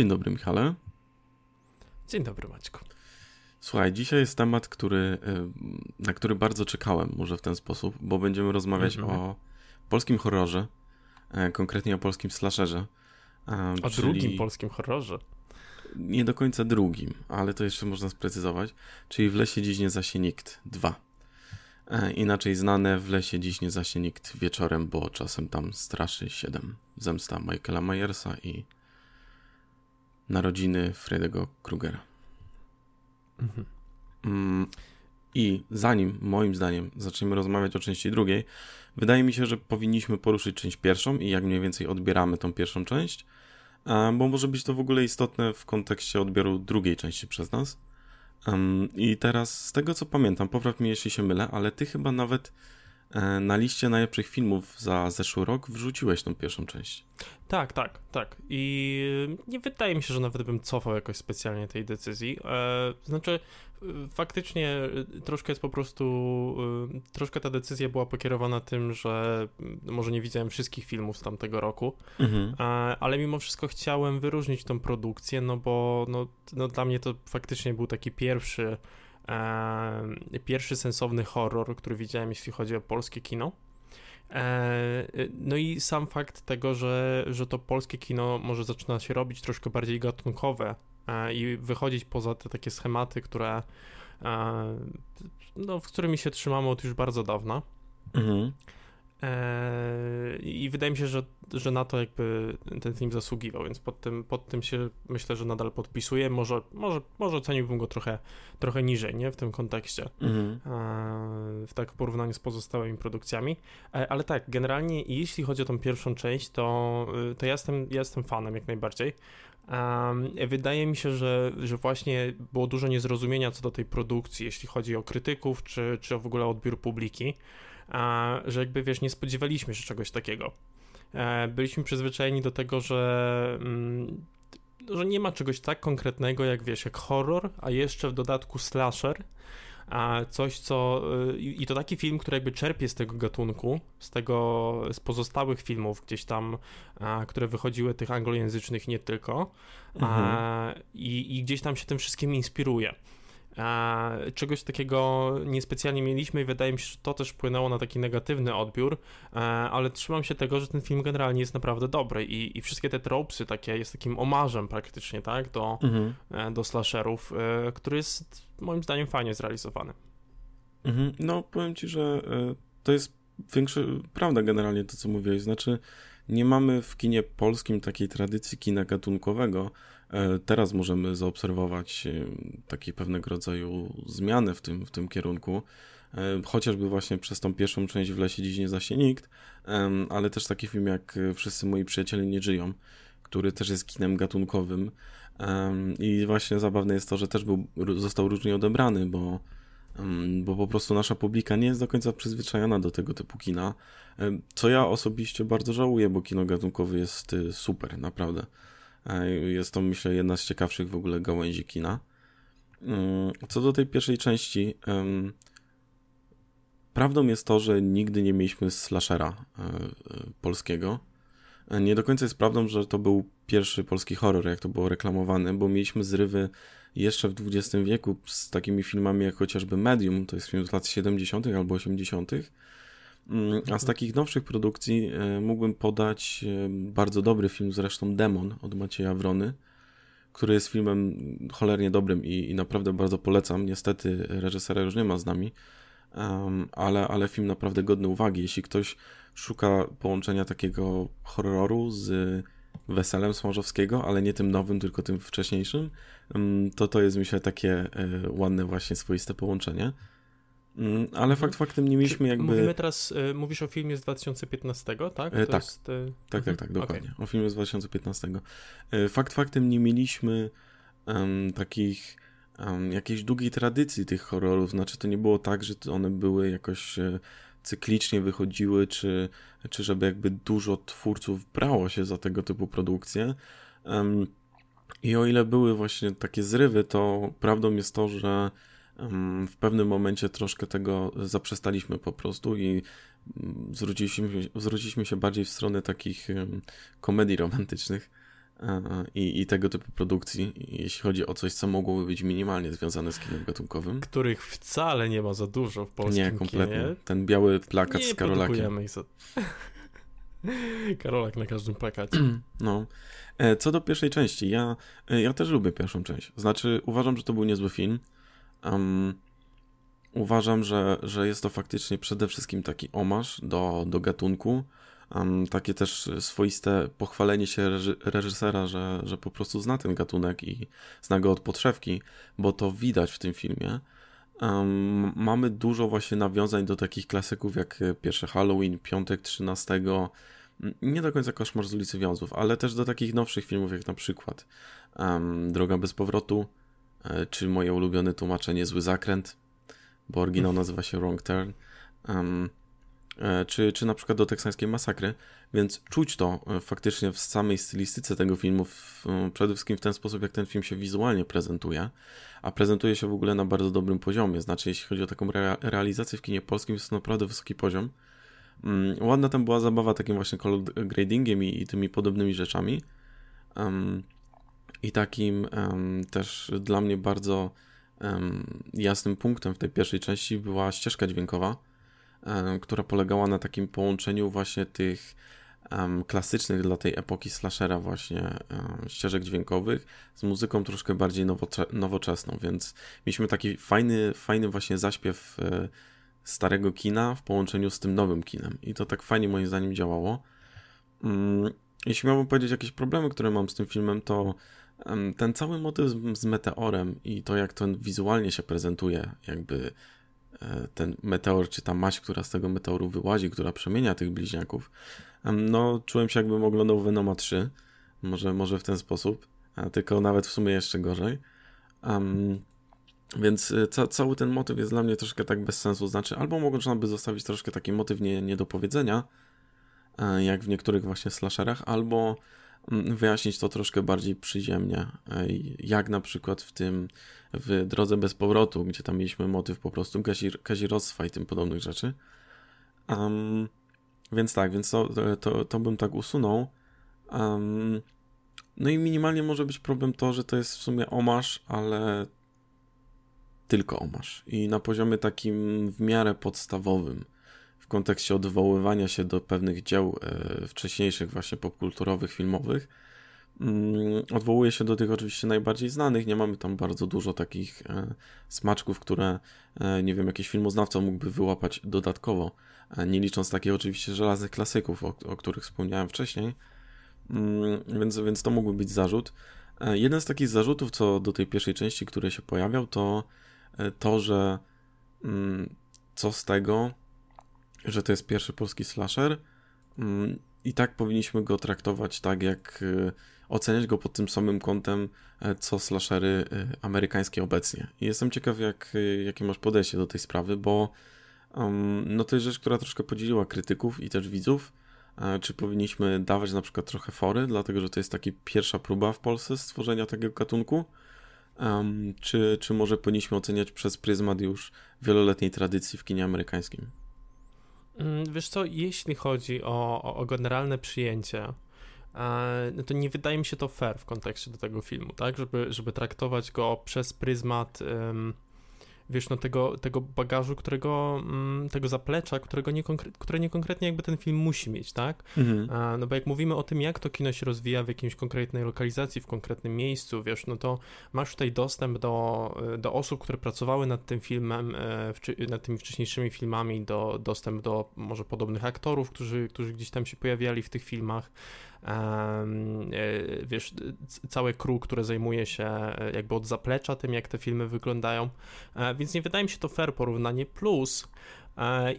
Dzień dobry, Michale. Dzień dobry, Maćku. Słuchaj, dzisiaj jest temat, który, y, na który bardzo czekałem, może w ten sposób, bo będziemy rozmawiać -hmm. o polskim horrorze, e, konkretnie o polskim slasherze. E, o czyli... drugim polskim horrorze. Nie do końca drugim, ale to jeszcze można sprecyzować. Czyli w lesie dziś nie zasie nikt. Dwa. E, inaczej znane w lesie dziś nie zasie nikt wieczorem, bo czasem tam straszy siedem. Zemsta Michaela Myersa i narodziny Fredego Krugera. Mhm. Mm, I zanim, moim zdaniem, zaczniemy rozmawiać o części drugiej, wydaje mi się, że powinniśmy poruszyć część pierwszą i jak mniej więcej odbieramy tą pierwszą część, bo może być to w ogóle istotne w kontekście odbioru drugiej części przez nas. I teraz, z tego co pamiętam, popraw mnie jeśli się mylę, ale ty chyba nawet na liście najlepszych filmów za zeszły rok wrzuciłeś tą pierwszą część. Tak, tak, tak. I nie wydaje mi się, że nawet bym cofał jakoś specjalnie tej decyzji. E, znaczy, faktycznie troszkę jest po prostu, e, troszkę ta decyzja była pokierowana tym, że może nie widziałem wszystkich filmów z tamtego roku, mhm. ale mimo wszystko chciałem wyróżnić tą produkcję, no bo no, no dla mnie to faktycznie był taki pierwszy pierwszy sensowny horror, który widziałem, jeśli chodzi o polskie kino. E, no i sam fakt tego, że, że to polskie kino może zaczyna się robić troszkę bardziej gatunkowe e, i wychodzić poza te takie schematy, które e, no, w którymi się trzymamy od już bardzo dawna. Mhm. I wydaje mi się, że, że na to jakby ten film zasługiwał, więc pod tym, pod tym się myślę, że nadal podpisuję. Może, może, może oceniłbym go trochę, trochę niżej, nie? W tym kontekście. Mhm. W tak porównaniu z pozostałymi produkcjami. E, ale tak, generalnie jeśli chodzi o tą pierwszą część, to, y, to ja, jestem, ja jestem fanem jak najbardziej. Wydaje mi się, że, że właśnie było dużo niezrozumienia co do tej produkcji, jeśli chodzi o krytyków, czy, czy w ogóle odbiór publiki że jakby wiesz, nie spodziewaliśmy się czegoś takiego. E, byliśmy przyzwyczajeni do tego, że, mm, że nie ma czegoś tak konkretnego jak wiesz, jak horror, a jeszcze w dodatku slasher. A coś, co. Y, I to taki film, który jakby czerpie z tego gatunku, z tego, z pozostałych filmów gdzieś tam, a, które wychodziły, tych anglojęzycznych nie tylko. Mhm. A, i, I gdzieś tam się tym wszystkim inspiruje. Czegoś takiego niespecjalnie mieliśmy i wydaje mi się, że to też wpłynęło na taki negatywny odbiór, ale trzymam się tego, że ten film generalnie jest naprawdę dobry i, i wszystkie te tropsy takie jest takim omarzem praktycznie, tak, do, mhm. E, do slasherów, e, który jest moim zdaniem fajnie zrealizowany. Mhm. No, powiem ci, że e, to jest większa prawda generalnie to, co mówiłeś, znaczy nie mamy w kinie polskim takiej tradycji kina gatunkowego, E, teraz możemy zaobserwować e, takie pewnego rodzaju zmiany w tym, w tym kierunku, e, chociażby właśnie przez tą pierwszą część w lesie dziś nie zasie nikt, ale też taki film jak Wszyscy moi przyjaciele nie żyją, który też jest kinem gatunkowym. I właśnie zabawne jest to, że też był, został różnie odebrany, bo bo po prostu nasza publika nie jest do końca przyzwyczajona do tego typu kina, co ja osobiście bardzo żałuję, bo kino gatunkowe jest super, naprawdę. Jest to, myślę, jedna z ciekawszych w ogóle gałęzi kina. Mm, co do tej pierwszej części, prawdą jest to, że nigdy nie mieliśmy slashera e, e, polskiego. E, nie do końca jest prawdą, że to był pierwszy polski horror, jak to było reklamowane, bo mieliśmy zrywy jeszcze w XX wieku z takimi filmami jak chociażby Medium, to jest film z lat 70. albo 80., Mm, a z takich nowszych produkcji e, mógłbym podać e, bardzo dobry film, zresztą Demon od Macieja Wrony, który jest filmem cholernie dobrym i, i naprawdę bardzo polecam. Niestety reżysera już nie ma z nami, ale, ale film naprawdę godny uwagi. Jeśli ktoś szuka połączenia takiego horroru z Weselem Smarzowskiego, ale nie tym nowym, tylko tym wcześniejszym, to to jest myślę takie e, ładne właśnie swoiste połączenie. Mm, ale fakt faktem nie mieliśmy jakby... Mówimy teraz, y, mówisz o filmie z 2015, tak? E, tak. Jest, y... tak, tak, tak, dokładnie. Okay. O filmie z 2015. E, fakt faktem nie mieliśmy um, takich um, jakiejś długiej tradycji tych horrorów, znaczy to nie było tak, że one były jakoś e, cyklicznie wychodziły, czy, czy żeby jakby dużo twórców brało się za tego typu produkcje. Um, I o ile były właśnie takie zrywy, to prawdą jest to, że w pewnym momencie troszkę tego zaprzestaliśmy po prostu i mm, zwróciliśmy, zwróciliśmy się bardziej w stronę takich komedii romantycznych. i, i tego typu produkcji, jeśli chodzi o coś, co mogłoby być minimalnie związane z kinem gatunkowym. Których wcale nie ma za dużo w polskim Nie, kompletnie. Kinie. Ten biały plakat nie z Karolakiem. Ich za... Karolak na każdym plakacie. No. E, co do pierwszej części, ja, e, ja też lubię pierwszą część. Znaczy, uważam, że to był niezły film. Um, uważam, że, że jest to faktycznie przede wszystkim taki omarz do, do gatunku. Um, takie też swoiste pochwalenie się reżysera, że, że po prostu zna ten gatunek i zna go od podszewki, bo to widać w tym filmie. Um, mamy dużo właśnie nawiązań do takich klasyków jak pierwszy Halloween, Piątek 13, nie do końca Koszmar z ulicy Wiązów, ale też do takich nowszych filmów jak na przykład um, Droga bez powrotu, czy moje ulubione tłumaczenie Zły zakręt, bo oryginał nazywa się Wrong Turn. Um, E, czy, czy na przykład do teksańskiej masakry, więc czuć to e, faktycznie w samej stylistyce tego filmu, w, e, przede wszystkim w ten sposób, jak ten film się wizualnie prezentuje, a prezentuje się w ogóle na bardzo dobrym poziomie, znaczy jeśli chodzi o taką re realizację w kinie polskim, jest to naprawdę wysoki poziom. Um, ładna tam była zabawa takim właśnie color gradingiem i, i tymi podobnymi rzeczami. Um, I takim um, też dla mnie bardzo jasnym punktem w tej pierwszej części była ścieżka dźwiękowa, która polegała na takim połączeniu właśnie tych um, klasycznych dla tej epoki slashera właśnie um, ścieżek dźwiękowych z muzyką troszkę bardziej nowoczesną, więc mieliśmy taki fajny, fajny właśnie zaśpiew e, starego kina w połączeniu z tym nowym kinem i to tak fajnie moim zdaniem działało. Um, jeśli miałbym powiedzieć jakieś problemy, które mam z tym filmem, to ten cały motyw z, meteorem i to, jak to wizualnie się prezentuje, jakby E, ten meteor, czy ta maść, która z tego meteoru wyłazi, która przemienia tych bliźniaków, no czułem się jakbym oglądał Venoma 3, może, może w ten sposób, tylko nawet w sumie jeszcze gorzej. Um, więc e, ca cały ten motyw jest dla mnie troszkę tak bez sensu. Znaczy, albo można by zostawić troszkę taki motyw nie, nie do powiedzenia, e, jak w niektórych właśnie slasherach, albo wyjaśnić to troszkę bardziej przyziemnie, jak na przykład w tym, w Drodze Bez Powrotu, gdzie tam mieliśmy motyw po prostu kazir, kazirostwa i tym podobnych rzeczy. Um, więc tak, więc to, to, to bym tak usunął. Um, no i minimalnie może być problem to, że to jest w sumie omarz, ale tylko omarz. I na poziomie takim w miarę podstawowym kontekście odwoływania się do pewnych dzieł e, wcześniejszych, właśnie popkulturowych, filmowych. Mm, odwołuje się do tych oczywiście najbardziej znanych. Nie mamy tam bardzo dużo takich e, smaczków, które e, nie wiem, jakiś filmoznawca mógłby wyłapać dodatkowo. Nie licząc takich oczywiście żelaznych klasyków, o, o których wspomniałem wcześniej. Mm, więc, więc to mógłby być zarzut. Jeden z takich zarzutów, co do tej pierwszej części, który się pojawiał, to to, że mm, co z tego, że to jest pierwszy polski slasher mm, i tak powinniśmy go traktować tak, jak y, oceniać go pod tym samym kątem, e, co slashery y, amerykańskie obecnie. I jestem ciekaw, jak, y, jakie masz podejście do tej sprawy, bo um, no to jest rzecz, która troszkę podzieliła krytyków i też widzów. E, czy powinniśmy dawać na przykład trochę fory, dlatego że to jest taka pierwsza próba w Polsce stworzenia takiego gatunku? Um, czy, czy może powinniśmy oceniać przez pryzmat już wieloletniej tradycji w kinie amerykańskim? Mm, wiesz co, jeśli chodzi o, o, generalne przyjęcie, e, no to nie wydaje mi się to fair w kontekście do tego filmu, tak? Żeby, żeby traktować go przez pryzmat um, wiesz, no tego, tego bagażu, którego, mm, tego zaplecza, którego nie które niekonkretnie jakby ten film musi mieć, tak? Mhm. No bo jak mówimy o tym, jak to kino się rozwija w jakiejś konkretnej lokalizacji, w konkretnym miejscu, wiesz, no to masz tutaj dostęp do, do osób, które pracowały nad tym filmem, e, nad tymi wcześniejszymi filmami, do, dostęp do może podobnych aktorów, którzy, którzy gdzieś tam się pojawiali w tych filmach, wiesz, całe crew, które zajmuje się e, jakby od zaplecza tym, jak te filmy wyglądają, e, więc nie wydaje mi się to fair porównanie, plus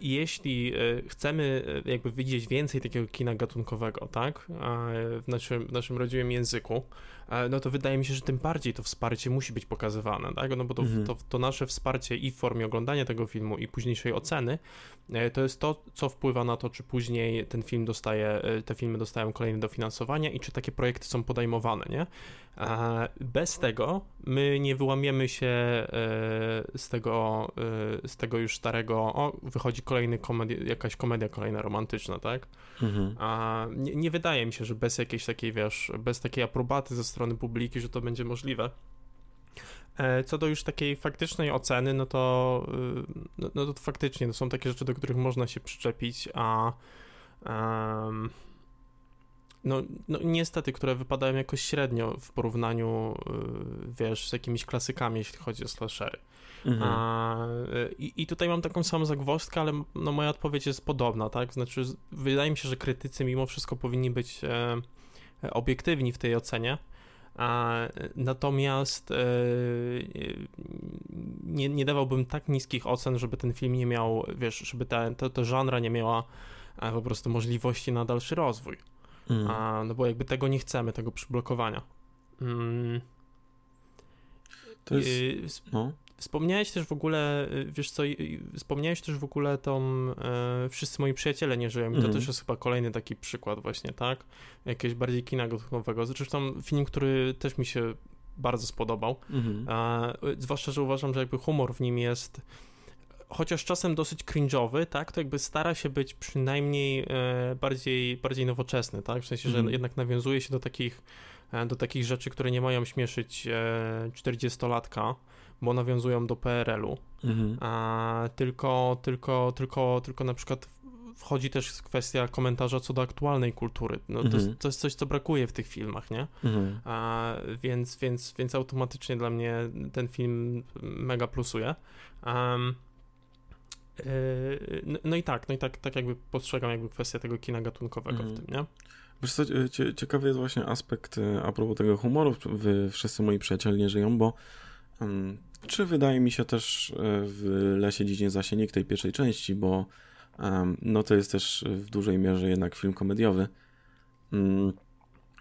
jeśli chcemy jakby widzieć więcej takiego kina gatunkowego, tak, w naszym, w naszym rodzimym języku, no to wydaje mi się, że tym bardziej to wsparcie musi być pokazywane, tak? No bo to, mhm. to, to, nasze wsparcie i w formie oglądania tego filmu i późniejszej oceny, e, to jest to, co wpływa na to, czy później ten film dostaje, e, te filmy dostają kolejne dofinansowania i czy takie projekty są podejmowane, nie? Bez tego my nie wyłamiemy się e, z tego, z tego już starego, o, wychodzi kolejny komedia, jakaś komedia kolejna romantyczna, tak? Mhm. A nie, nie, wydaje mi się, że bez jakiejś takiej, wiesz, bez takiej aprobaty ze strony publiki, że to będzie możliwe. E, co do już takiej faktycznej oceny, no to, y, no, no to faktycznie to są takie rzeczy, do których można się przyczepić, a um, no, no niestety, które wypadają jakoś średnio w porównaniu, y, wiesz, z jakimiś klasykami, jeśli chodzi o slashery. Mhm. A, i, I tutaj mam taką samą zagwozdkę, ale no, moja odpowiedź jest podobna, tak? Znaczy, wydaje mi się, że krytycy mimo wszystko powinni być e, obiektywni w tej ocenie. A, natomiast e, nie, nie dawałbym tak niskich ocen, żeby ten film nie miał, wiesz, żeby ta, to, to żanra nie miała e, po prostu możliwości na dalszy rozwój. Mm. A, no bo jakby tego nie chcemy, tego przyblokowania. Mm. To jest, no. Wspomniałeś też w ogóle, y, wiesz co, wspomniałeś też w ogóle tą e, Wszyscy moi przyjaciele nie żyją i to mm. też jest chyba kolejny taki przykład właśnie, tak? Jakiegoś bardziej kina gotowego. Zresztą film, który też mi się bardzo spodobał. Mm. E, zwłaszcza, że uważam, że jakby humor w nim jest chociaż czasem dosyć cringe'owy, tak, to jakby stara się być przynajmniej e, bardziej, bardziej nowoczesny, tak, w sensie, że mm. jednak nawiązuje się do takich, e, do takich rzeczy, które nie mają śmieszyć e, 40-latka, bo nawiązują do PRL-u, mhm. a, tylko, tylko, tylko, tylko na przykład wchodzi też kwestia komentarza co do aktualnej kultury. No, to, mhm. jest, to jest coś, co brakuje w tych filmach, nie? Mhm. A, więc, więc, więc automatycznie dla mnie ten film mega plusuje. Um, no, no, i tak, no i tak, tak jakby postrzegam jakby kwestię tego kina gatunkowego w tym, nie? Wiesz co, ciekawy jest właśnie aspekt e, a propos tego humoru, wszyscy moi przyjaciele nie żyją, bo um, czy wydaje mi się też e, w Lesie Dzidzinie Zasienik tej pierwszej części, bo no to jest też w dużej mierze jednak film komediowy. Um,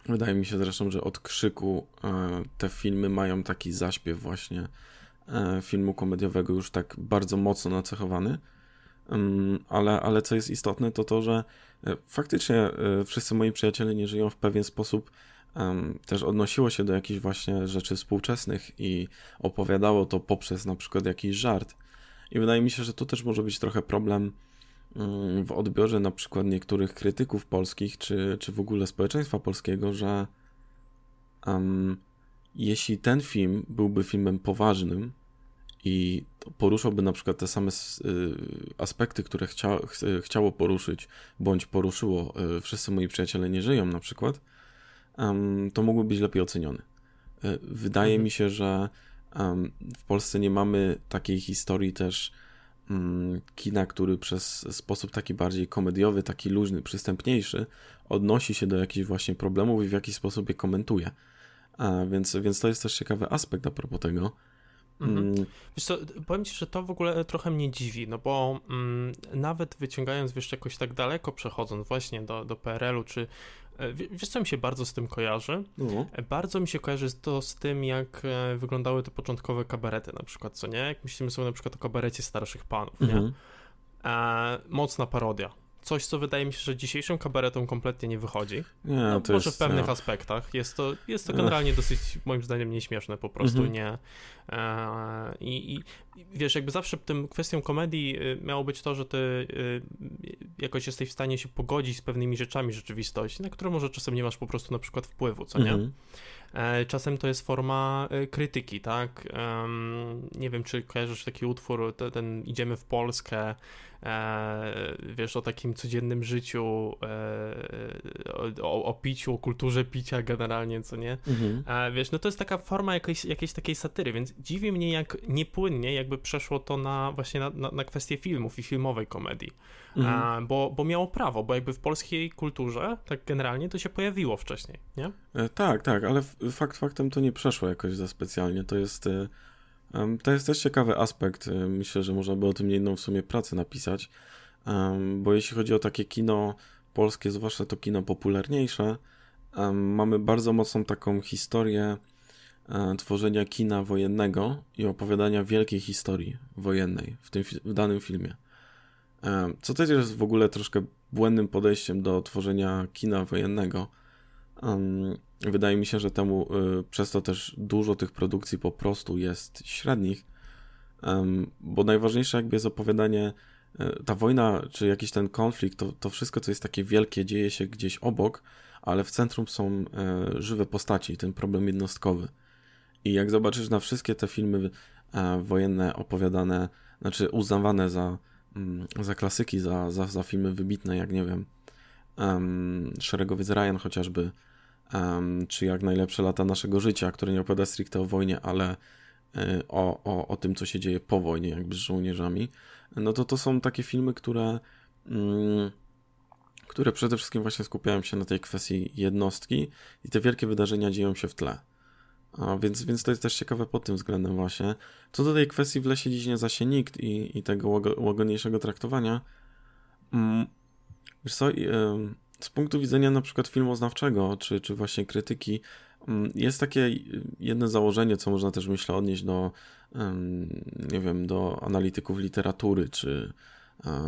wydaje mi się zresztą, że od krzyku e, te filmy mają taki zaśpiew właśnie e, filmu komediowego już tak bardzo mocno nacechowany. ale, ale co jest istotne, to to, że faktycznie wszyscy moi przyjaciele nie żyją w pewien sposób um, też odnosiło się do jakichś właśnie rzeczy współczesnych i opowiadało to poprzez na przykład jakiś żart. I wydaje mi się, że tu też może być trochę problem um, w odbiorze na przykład niektórych krytyków polskich, czy, czy w ogóle społeczeństwa polskiego, że um, jeśli ten film byłby filmem poważnym i poruszałby na przykład te same y, aspekty, które chcia, ch chciało poruszyć, bądź poruszyło y, Wszyscy moi przyjaciele nie żyją na przykład, to mógłby być lepiej oceniony. E, wydaje mhm. mi się, że w Polsce nie mamy takiej historii też mm, kina, który przez sposób taki bardziej komediowy, taki luźny, przystępniejszy odnosi się do jakichś właśnie problemów i w jakiś sposób je komentuje. A więc, więc to jest też ciekawy aspekt a propos tego. Mhm. Mm. Wiesz co, powiem ci, że to w ogóle trochę mnie dziwi, no bo mm, nawet wyciągając, wiesz, jakoś tak daleko przechodząc właśnie do, do PRL-u, czy wiesz, co mi się bardzo z tym kojarzy? No. E, bardzo mi się kojarzy to z tym, jak e, wyglądały te początkowe kabarety na przykład, co nie? Jak myślimy sobie na przykład o kabarecie starszych panów, mhm. nie? E, mocna parodia coś, co wydaje mi się, że dzisiejszym kabaretom kompletnie nie wychodzi. Nie, no, może jest, w pewnych no. aspektach. Jest to, jest to generalnie dosyć, moim zdaniem, nieśmieszne po prostu, mhm. nie. E, i, I wiesz, jakby zawsze tym kwestią komedii y, miało być to, że ty y, jakoś jesteś w stanie się pogodzić z pewnymi rzeczami rzeczywistości, na które może czasem nie masz po prostu na przykład wpływu, co nie? Mhm. E, czasem to jest forma y, krytyki, tak? Nie wiem, czy kojarzysz taki utwór, ten Idziemy w Polskę, wiesz, o takim codziennym życiu, e, o, o, piciu, o kulturze picia generalnie, co nie? Mhm. E, wiesz, no to jest taka forma jakiejś, jakiejś takiej satyry, więc dziwi mnie, jak niepłynnie jakby przeszło to na właśnie na, na, na kwestię filmów i filmowej komedii, mhm. bo, bo miało prawo, bo jakby w polskiej kulturze, tak generalnie, to się pojawiło wcześniej, nie? E, tak, tak, ale fakt faktem to nie przeszło jakoś za specjalnie, to jest e, to jest też ciekawy aspekt. Myślę, że można by o tym jedną w sumie pracę napisać, bo jeśli chodzi o takie kino polskie, zwłaszcza to kino popularniejsze, mamy bardzo mocną taką historię e, tworzenia kina wojennego i opowiadania wielkiej historii wojennej w, tym, w danym filmie. Co też jest w ogóle troszkę błędnym podejściem do tworzenia kina wojennego Wydaje mi się, że temu y, przez to też dużo tych produkcji po prostu jest średnich, bo najważniejsze jakby jest opowiadanie e, ta wojna, czy jakiś ten konflikt, to, to wszystko, co jest takie wielkie, dzieje się gdzieś obok, ale w centrum są e, żywe postaci, ten problem jednostkowy. I jak zobaczysz na wszystkie te filmy e, wojenne opowiadane, znaczy uznawane za, mm, za klasyki, za, za, za filmy wybitne, jak nie wiem, um, Szeregowiec Ryan chociażby, czy jak najlepsze lata naszego życia, które nie opowiada stricte o wojnie, ale y, o, o, o tym, co się dzieje po wojnie, jakby z żołnierzami, no to to są takie filmy, które, mm, które przede wszystkim właśnie skupiają się na tej kwestii jednostki i te wielkie wydarzenia dzieją się w tle. A więc, więc to jest też ciekawe pod tym względem właśnie. Co do tej kwestii w lesie dziś nie zasie nikt i, i tego łagodniejszego traktowania, mm, wiesz co, z punktu widzenia na przykład filmoznawczego, czy, czy właśnie krytyki, mm, jest takie jedno założenie, co można też myślę odnieść do, nie wiem, do analityków literatury, czy,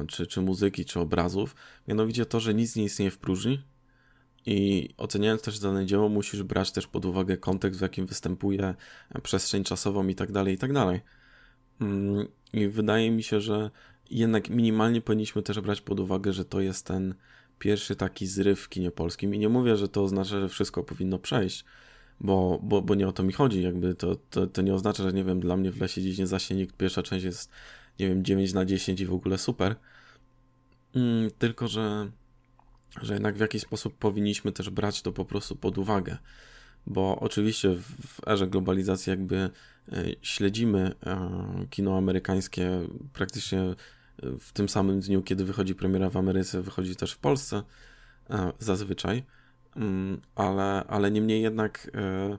czy, czy muzyki, czy obrazów, mianowicie to, że nic nie istnieje w próżni i oceniając też dane dzieło, musisz brać też pod uwagę kontekst, w jakim występuje, przestrzeń czasową i tak dalej, i tak dalej. Mm, I wydaje mi się, że jednak minimalnie powinniśmy też brać pod uwagę, że to jest ten pierwszy taki zryw w kinie polskim. I nie mówię, że to oznacza, że wszystko powinno przejść, bo, bo, bo nie o to mi chodzi. Jakby to, to, to nie oznacza, że nie wiem, dla mnie w lesie dziś nie zaśnie nikt. Pierwsza część jest, nie wiem, 9 na 10 i w ogóle super. Mm, tylko, że, że jednak w jakiś sposób powinniśmy też brać to po prostu pod uwagę. Bo oczywiście w, erze globalizacji jakby e, śledzimy e, kino amerykańskie praktycznie w tym samym dniu, kiedy wychodzi premiera w Ameryce, wychodzi też w Polsce e, zazwyczaj, mm, ale, ale niemniej jednak e,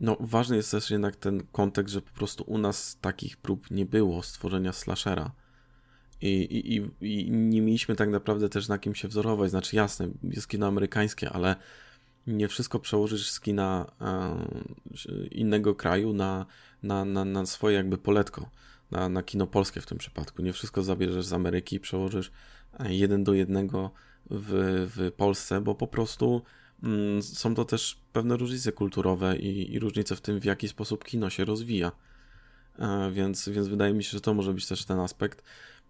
no, ważny jest też jednak ten kontekst, że po prostu u nas takich prób nie było stworzenia slashera. I, i, i, nie mieliśmy tak naprawdę też na kim się wzorować. Znaczy, jasne, jest kino amerykańskie, ale nie wszystko przełożysz z kina e, innego kraju na, na, na, na swoje jakby poletko na, na kino polskie w tym przypadku. Nie wszystko zabierzesz z Ameryki i przełożysz e, jeden do jednego w, w Polsce, bo po prostu mm, są to też pewne różnice kulturowe i, i różnice w tym, w jaki sposób kino się rozwija. E, więc, więc wydaje mi się, że to może być też ten aspekt.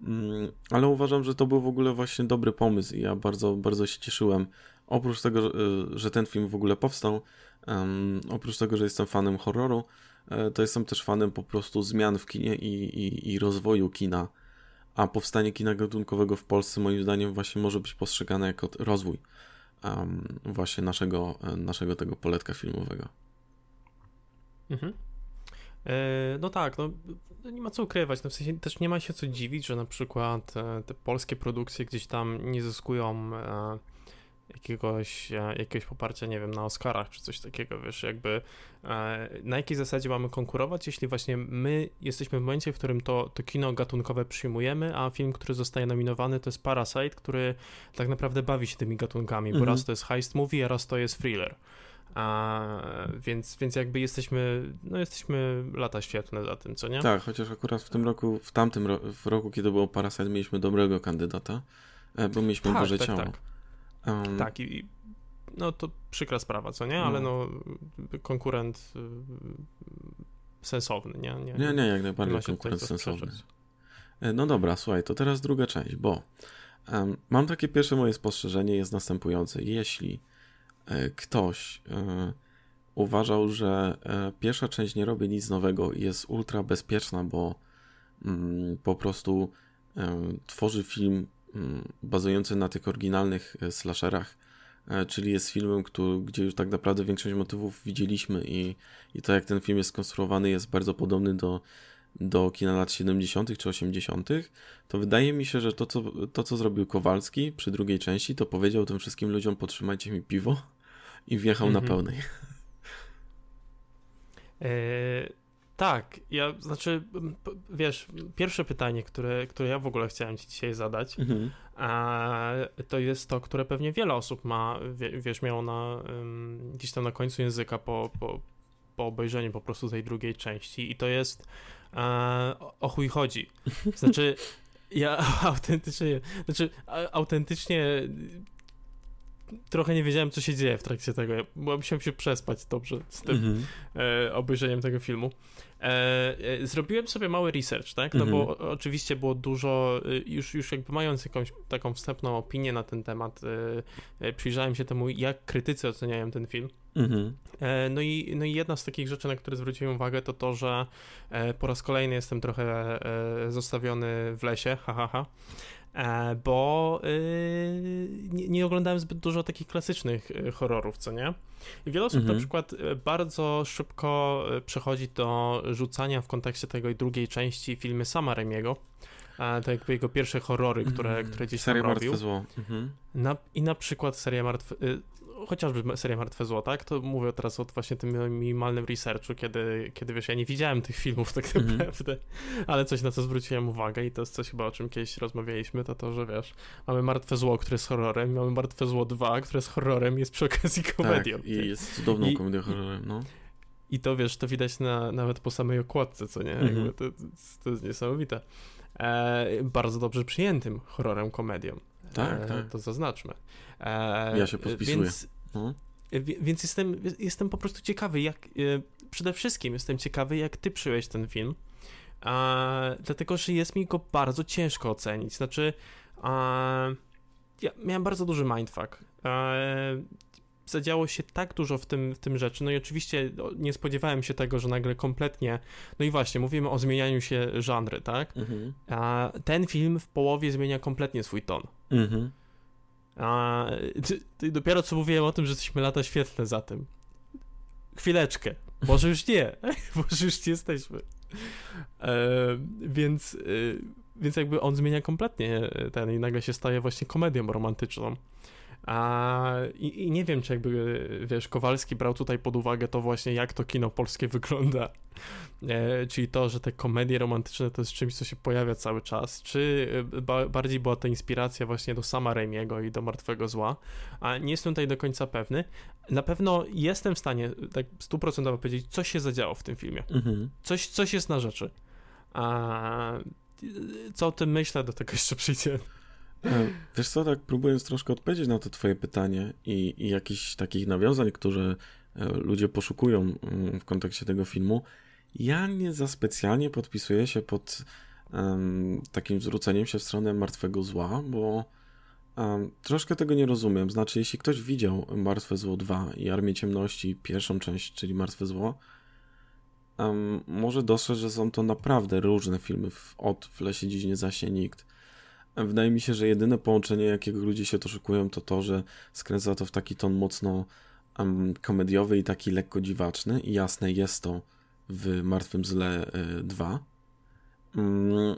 Mm, ale uważam, że to był w ogóle właśnie dobry pomysł i ja bardzo, bardzo się cieszyłem. Oprócz tego, że, że ten film w ogóle powstał, um, oprócz tego, że jestem fanem horroru, E, to jestem też fanem po prostu zmian w kinie i, i, i rozwoju kina. A powstanie kina gatunkowego w Polsce moim zdaniem właśnie może być postrzegane jako rozwój um, właśnie naszego, e, naszego tego poletka filmowego. Mhm. E, no tak, no, nie ma co ukrywać. No w sensie też nie ma się co dziwić, że na przykład te polskie produkcje gdzieś tam nie zyskują jakiegoś, e, jakiegoś poparcia, nie wiem, na Oscarach czy coś takiego, wiesz, jakby e, na jakiej zasadzie mamy konkurować, jeśli właśnie my jesteśmy w momencie, w którym to, to kino gatunkowe przyjmujemy, a film, który zostaje nominowany to jest Parasite, który tak naprawdę bawi się tymi gatunkami, mhm. bo raz to jest heist movie, a raz to jest thriller. A, więc, więc jakby jesteśmy, no jesteśmy lata świetne za tym, co nie? Tak, chociaż akurat w tym roku, w tamtym ro w roku, kiedy było Parasite, mieliśmy dobrego kandydata, e, bo mieliśmy tak, Boże tak, Ciało. Tak. Um, tak, i no to przykra sprawa, co nie? Ale no, no konkurent y, sensowny, nie? Nie, nie, nie jak najbardziej konkurent sensowny. E, no dobra, słuchaj, to teraz druga część, bo um, mam takie pierwsze moje spostrzeżenie jest następujące. Jeśli e, ktoś e, uważał, że e, pierwsza część nie robi nic nowego i jest ultra bezpieczna, bo mm, po prostu tworzy film bazujący na tych oryginalnych e, slasherach, e, czyli jest filmem, który, gdzie już tak naprawdę większość motywów widzieliśmy i, i to jak ten film jest skonstruowany jest bardzo podobny do, do kina lat 70. czy 80., to wydaje mi się, że to co, to, co zrobił Kowalski przy drugiej części, to powiedział tym wszystkim ludziom: Potrzymajcie mi piwo i wjechał mm -hmm. na mhm. pełnej. E, tak, ja, znaczy, wiesz, pierwsze pytanie, które, które ja w ogóle chciałem ci dzisiaj zadać, mhm. a, to jest to, które pewnie wiele osób ma, wiesz, miało na, um, gdzieś tam na końcu języka po, po, po obejrzeniu po prostu tej drugiej części i to jest a, o chuj chodzi. Znaczy, ja autentycznie, znaczy, autentycznie trochę nie wiedziałem, co się dzieje w trakcie tego, bo musiałem się przespać dobrze z tym mhm. e, obejrzeniem tego filmu. E, e, zrobiłem sobie mały research, tak? No mhm. bo oczywiście było dużo, e, już, już jakby mając jakąś taką wstępną opinię na ten temat, przyjrzałem się temu, jak krytycy oceniają ten film. Mhm. No, i, no i jedna z takich rzeczy, na które zwróciłem uwagę, to to, że po raz kolejny jestem trochę zostawiony w lesie, hahaha. Ha, ha. E, bo y, nie, nie, oglądałem zbyt dużo takich klasycznych y, horrorów, co nie? I wiele osób mhm. na przykład y, bardzo szybko przechodzi do rzucania w kontekście tego drugiej części filmy sama Remiego, a to jakby jego pierwsze horrory, które, mm, które gdzieś Seria tam robił. Martwe Zło. Mhm. Na, I na przykład seria Martwe chociażby seria Martwe Zło, tak? To mówię teraz o właśnie tym minimalnym researchu, kiedy, kiedy wiesz, ja nie widziałem tych filmów tak mhm. naprawdę, ale coś na co zwróciłem uwagę i to jest coś chyba o czym kiedyś rozmawialiśmy, to to, że wiesz, mamy Martwe Zło, które jest horrorem, mamy Martwe Zło 2, które jest horrorem jest przy okazji komedią. Tak, i jest cudowną I, komedią horrorem, no. I to wiesz, to widać na, nawet po samej okładce, co nie? Mhm. To, to, jest niesamowite. E, bardzo dobrze przyjętym horrorem komedią. Tak, e, tak. To zaznaczmy. E, ja się podpisuję. Więc, no. więc jestem, jestem po prostu ciekawy, jak e, przede wszystkim jestem ciekawy, jak ty przyjąłeś ten film. A, dlatego, że jest mi go bardzo ciężko ocenić. Znaczy, a, ja miałem bardzo duży mindfuck. A, zadziało się tak dużo w tym, w tym rzeczy. No i oczywiście nie spodziewałem się tego, że nagle kompletnie. No i właśnie, mówimy o zmienianiu się żanry, tak? Mhm. A ten film w połowie zmienia kompletnie swój ton. Mhm. A dopiero co mówiłem o tym, że jesteśmy lata świetlne za tym. Chwileczkę. Może już nie. Może już nie jesteśmy. E, więc, e, więc jakby on zmienia kompletnie ten i nagle się staje właśnie komedią romantyczną. A, i, i, nie wiem, czy jakby, wiesz, Kowalski brał tutaj pod uwagę to właśnie, jak to kino polskie wygląda. E, czyli to, że te komedie romantyczne to jest czymś, co się pojawia cały czas. Czy e, ba bardziej była to inspiracja właśnie do sama Raimiego i do Martwego Zła. A nie jestem tutaj do końca pewny. Na pewno jestem w stanie tak stuprocentowo powiedzieć, co się zadziało w tym filmie. Mhm. Coś, coś jest na rzeczy. A co o tym myślę, do tego jeszcze przyjdzie. E, wiesz co, tak próbując troszkę odpowiedzieć na to twoje pytanie i, i jakichś takich nawiązań, które e, ludzie poszukują mm, w kontekście tego filmu, ja nie za specjalnie podpisuję się pod um, takim zwróceniem się w stronę martwego zła, bo um, troszkę tego nie rozumiem. Znaczy, jeśli ktoś widział Martwe Zło 2 i Armię Ciemności, pierwszą część, czyli Martwe Zło, um, może dostrzec, że są to naprawdę różne filmy w, od W lesie dziś nie zaśnie nikt Wydaje mi się, że jedyne połączenie, jakiego ludzie się to szukują, to to, że skręca to w taki ton mocno um, komediowy i taki lekko dziwaczny. I jasne, jest to w Martwym Zle y, 2. Mm,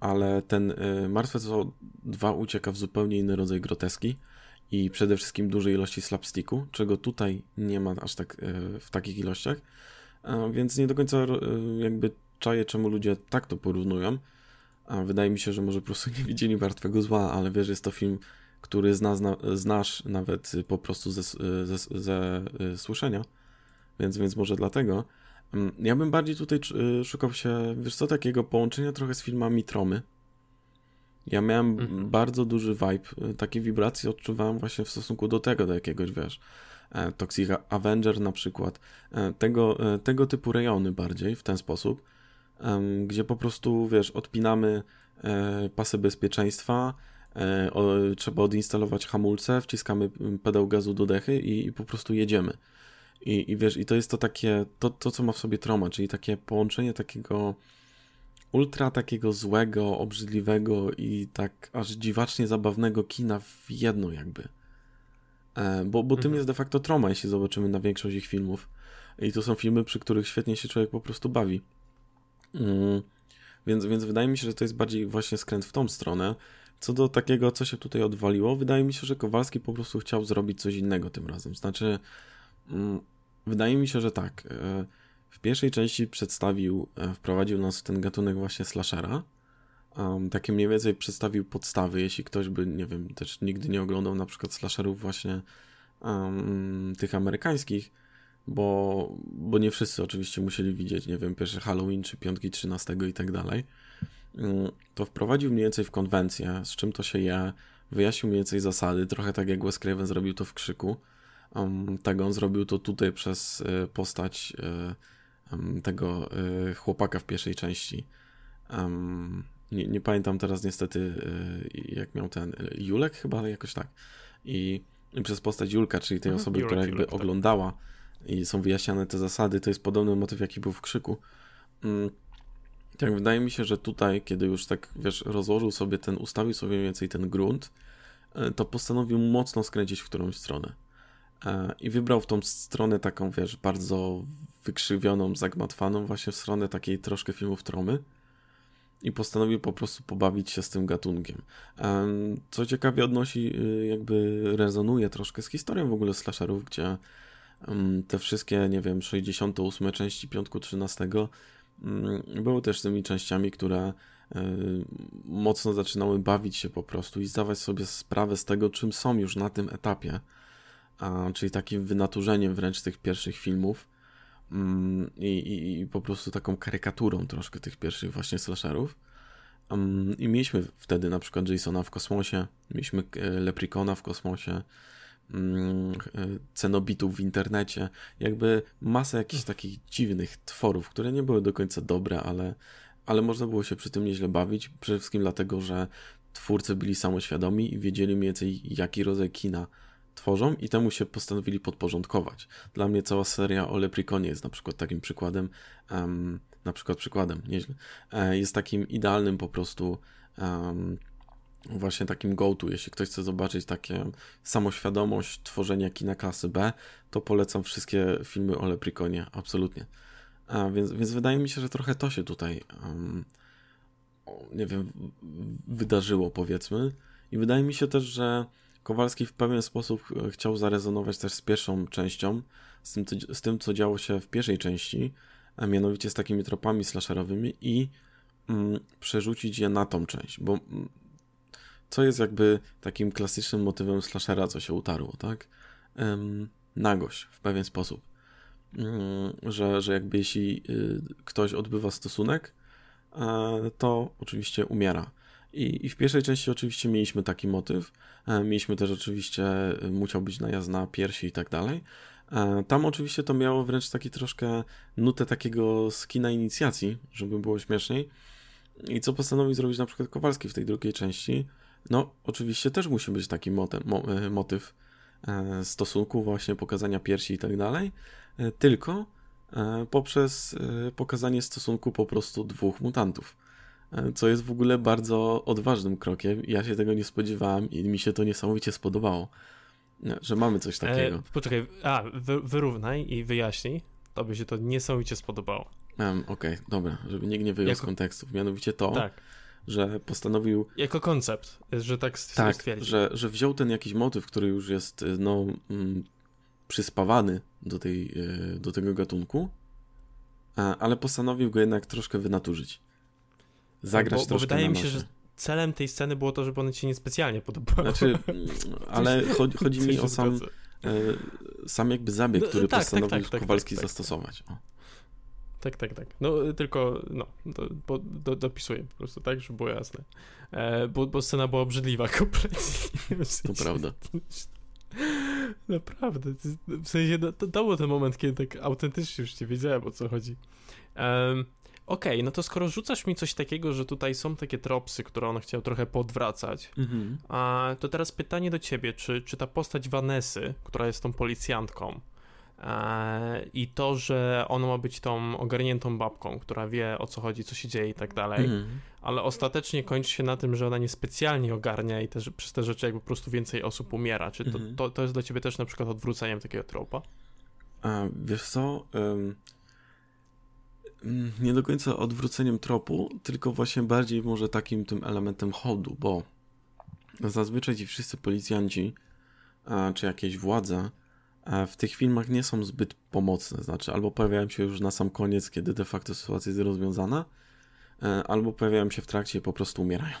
ale ten y, Martwe Zło 2 ucieka w zupełnie inny rodzaj groteski i przede wszystkim dużej ilości slapsticku, czego tutaj nie ma aż tak y, w takich ilościach. Więc nie do końca jakby czaję, czemu ludzie tak to porównują. A wydaje mi się, że może po prostu nie widzieli Martwego Zła, ale wiesz, jest to film, który zna, zna, znasz nawet po prostu ze, ze, ze, ze słyszenia, więc, więc może dlatego. Mm, ja bym bardziej tutaj y, szukał się, wiesz co, takiego połączenia trochę z filmami Tromy. Ja miałem mhm. bardzo duży vibe, y, takie wibracje odczuwałem właśnie w stosunku do tego, do jakiegoś, wiesz, e, Toxic Avenger na przykład, e, tego, e, tego typu rejony bardziej w ten sposób gdzie po prostu, wiesz, odpinamy e, pasy bezpieczeństwa, e, trzeba odinstalować hamulce, wciskamy pedał gazu do dechy i, i po prostu jedziemy. I, I wiesz, i to jest to takie, to, to co ma w sobie troma, czyli takie połączenie takiego ultra takiego złego, obrzydliwego i tak aż dziwacznie zabawnego kina w jedno jakby. E, bo, bo tym mhm. jest de facto troma, jeśli zobaczymy na większość ich filmów. I to są filmy, przy których świetnie się człowiek po prostu bawi. Mm, więc, więc wydaje mi się, że to jest bardziej właśnie skręt w tą stronę. Co do takiego, co się tutaj odwaliło, wydaje mi się, że Kowalski po prostu chciał zrobić coś innego tym razem. Znaczy, mm, wydaje mi się, że tak. E, w pierwszej części przedstawił, e, wprowadził nas w ten gatunek właśnie slashera. Um, takie mniej więcej przedstawił podstawy, jeśli ktoś by, nie wiem, też nigdy nie oglądał na przykład slasherów właśnie um, tych amerykańskich, bo, bo nie wszyscy oczywiście musieli widzieć, nie wiem, pierwszy Halloween czy piątki 13 i tak dalej, mm, to wprowadził mniej więcej w konwencję, z czym to się je, wyjaśnił mniej więcej zasady, trochę tak jak Wes Craven zrobił to w Krzyku. Um, tak on zrobił to tutaj przez y, postać y, tego y, chłopaka w pierwszej części. Um, nie, nie, pamiętam teraz niestety, jak miał ten Julek chyba jakoś tak. I, i przez postać Julka, czyli tej mhm, osoby, Julek, która jakby Julek, tak. I są wyjaśniane te zasady, to jest podobny motyw, jaki był w Krzyku. Um, tak, wydaje mi się, że tutaj, kiedy już tak, wiesz, rozłożył sobie ten, ustawił sobie mniej więcej ten grunt, to postanowił mocno skręcić w którąś stronę. E, I wybrał w tą stronę taką, wiesz, bardzo wykrzywioną, zagmatwaną, właśnie w stronę takiej troszkę filmów tromy. I postanowił po prostu pobawić się z tym gatunkiem. E, co ciekawie odnosi, y, jakby rezonuje troszkę z historią w ogóle slasherów, gdzie mm, te wszystkie, nie wiem, 68 części Piątku 13 mm, były też tymi częściami, które y, mocno zaczynały bawić się po prostu i zdawać sobie sprawę z tego, czym są już na tym etapie czyli takim wynaturzeniem wręcz tych pierwszych filmów i, i, i, po prostu taką karykaturą troszkę tych pierwszych właśnie slasherów. I mieliśmy wtedy na przykład Jasona w kosmosie, mieliśmy e, Leprikona w kosmosie, cenobitów w internecie, jakby masę jakichś takich dziwnych tworów, które nie były do końca dobre, ale, ale można było się przy tym nieźle bawić, przede wszystkim dlatego, że twórcy byli samoświadomi i wiedzieli mniej więcej jaki rodzaj kina tworzą i temu się postanowili podporządkować. Dla mnie cała seria o Leprikonie jest na przykład takim przykładem, um, na przykład przykładem, nieźle, e, jest takim idealnym po prostu um, właśnie takim go-to. Jeśli ktoś chce zobaczyć takie samoświadomość tworzenia kina klasy B, to polecam wszystkie filmy o Leprikonie, absolutnie. A więc, więc wydaje mi się, że trochę to się tutaj um, nie wiem, wydarzyło powiedzmy i wydaje mi się też, że Kowalski w pewien sposób chciał zarezonować też z pierwszą częścią, z tym, co, z tym, co działo się w pierwszej części, a mianowicie z takimi tropami slasherowymi i mm, przerzucić je na tą część, bo mm, co jest jakby takim klasycznym motywem slashera, co się utarło, tak? Nagość w pewien sposób. Ym, że, że jakby jeśli y, ktoś odbywa stosunek, y, to oczywiście umiera. I, I, w pierwszej części oczywiście mieliśmy taki motyw. E, mieliśmy też oczywiście, e, musiał być najazd na piersi i tak dalej. E, tam oczywiście to miało wręcz taki troszkę nutę takiego skina inicjacji, żeby było śmieszniej. I co postanowił zrobić na przykład Kowalski w tej drugiej części? No, oczywiście też musi być taki motyw, motyw stosunku, właśnie pokazania piersi i tak dalej, tylko poprzez pokazanie stosunku po prostu dwóch mutantów co jest w ogóle bardzo odważnym krokiem. Ja się tego nie spodziewałem i mi się to niesamowicie spodobało, że mamy coś e, takiego. E, poczekaj, a, wy, wyrównaj i wyjaśnij, to by się to niesamowicie spodobało. Um, Okej, okay, dobra, żeby nikt nie wyjął jako... z kontekstów. Mianowicie to, tak. Że postanowił... Jako koncept, że tak, tak stwierdził. Że, że wziął ten jakiś motyw, który już jest, no, mm, przyspawany do, tej, e, do tego gatunku, ale postanowił go jednak troszkę wynaturzyć zagrać bo, troszkę bo wydaje mi się, że celem tej sceny było to, żeby one ci niespecjalnie podobały. Znaczy, ale chodzi, chodzi mi o sam, e, sam jakby zabieg, no, który tak, tak postanowił tak, tak, Kowalski tak, zastosować. O. Tak, tak, tak. No tylko, no, do, do, dopisuję po prostu, tak, żeby było jasne. E, bo, bo scena była obrzydliwa kompletnie. To prawda. Naprawdę. W sensie, to, to był ten moment, kiedy tak autentycznie już nie wiedziałem, o co chodzi. Um, Okej, okay, no to skoro rzucasz mi coś takiego, że tutaj są takie tropsy, które on chciał trochę podwracać, mhm. a, to teraz pytanie do ciebie, czy, czy ta postać Vanessy, która jest tą policjantką, i to, że ona ma być tą ogarniętą babką, która wie o co chodzi, co się dzieje i tak dalej, mhm. ale ostatecznie kończy się na tym, że ona niespecjalnie ogarnia i też przez te rzeczy jakby po prostu więcej osób umiera. Czy to, mhm. to, to jest dla ciebie też na przykład odwróceniem takiego tropa? A, wiesz co, um, Mm, nie do końca odwróceniem tropu, tylko właśnie bardziej może takim tym elementem hołdu, bo zazwyczaj ci wszyscy policjanci czy jakieś władze w tych filmach nie są zbyt pomocne, znaczy albo pojawiają się już na sam koniec, kiedy de facto sytuacja jest rozwiązana, e, albo pojawiają się w trakcie i po prostu umierają.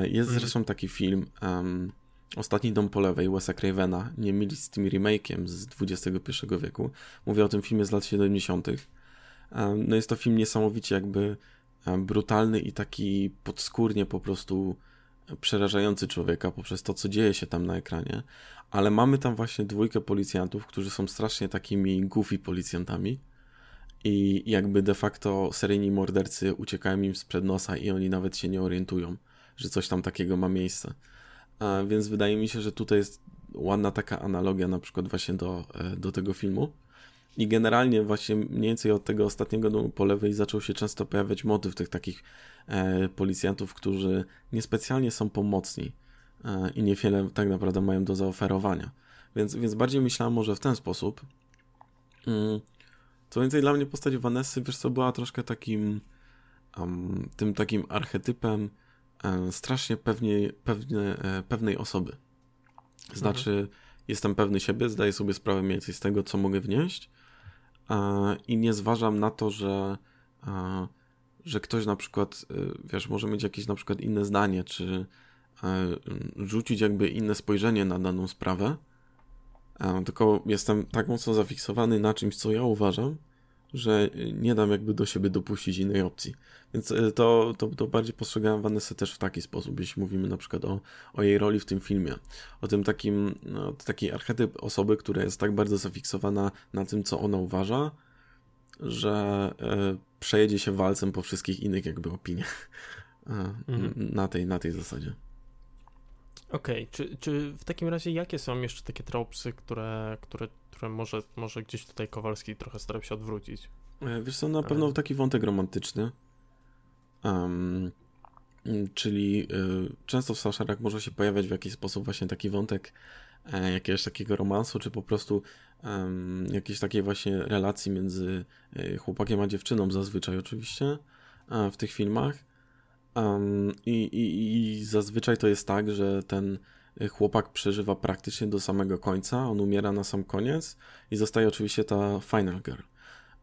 Jest mhm. zresztą taki film um, Ostatni dom po lewej Wesa Cravena, nie mylić z tym remake'iem z XXI wieku. Mówię o tym filmie z lat 70 no jest to film niesamowicie jakby brutalny i taki podskórnie po prostu przerażający człowieka poprzez to, co dzieje się tam na ekranie, ale mamy tam właśnie dwójkę policjantów, którzy są strasznie takimi goofy policjantami i jakby de facto seryjni mordercy uciekają im sprzed nosa i oni nawet się nie orientują, że coś tam takiego ma miejsce. A więc wydaje mi się, że tutaj jest ładna taka analogia na przykład właśnie do, e, do tego filmu. I generalnie właśnie mniej więcej od tego ostatniego domu po lewej zaczął się często pojawiać motyw tych takich e, policjantów, którzy niespecjalnie są pomocni e, i niewiele tak naprawdę mają do zaoferowania. Więc, więc bardziej myślałem może w ten sposób. Mm. Co więcej, dla mnie postać Vanessy, wiesz co, była troszkę takim um, tym takim archetypem um, strasznie pewnie, pewnie, e, pewnej osoby. Znaczy, mhm. jestem pewny siebie, zdaję sobie sprawę mniej więcej z tego, co mogę wnieść e, i nie zważam na to, że e, że ktoś na przykład, wiesz, może mieć jakieś na przykład inne zdanie, czy rzucić jakby inne spojrzenie na daną sprawę, tylko jestem tak mocno zafiksowany na czymś, co ja uważam, że nie dam jakby do siebie dopuścić innej opcji. Więc e, to, to, to bardziej postrzegałem Vanessa też w taki sposób, jeśli mówimy na przykład o, o jej roli w tym filmie. O tym takim, no, taki archetyp osoby, która jest tak bardzo zafiksowana na tym, co ona uważa, że e, przejedzie się walcem po wszystkich innych jakby opiniach. E, mhm. na, tej, na tej zasadzie. Okej, okay. czy, czy w takim razie jakie są jeszcze takie tropsy, które, które, które może, może gdzieś tutaj Kowalski trochę starał się odwrócić? E, wiesz co, na pewno e. taki wątek romantyczny, um, czyli y, często w slasherach może się pojawiać w jakiś sposób właśnie taki wątek jakiegoś takiego romansu, czy po prostu um, jakiejś takiej właśnie relacji między chłopakiem a dziewczyną zazwyczaj oczywiście w tych filmach. Um, i, i, I zazwyczaj to jest tak, że ten chłopak przeżywa praktycznie do samego końca, on umiera na sam koniec i zostaje oczywiście ta final girl.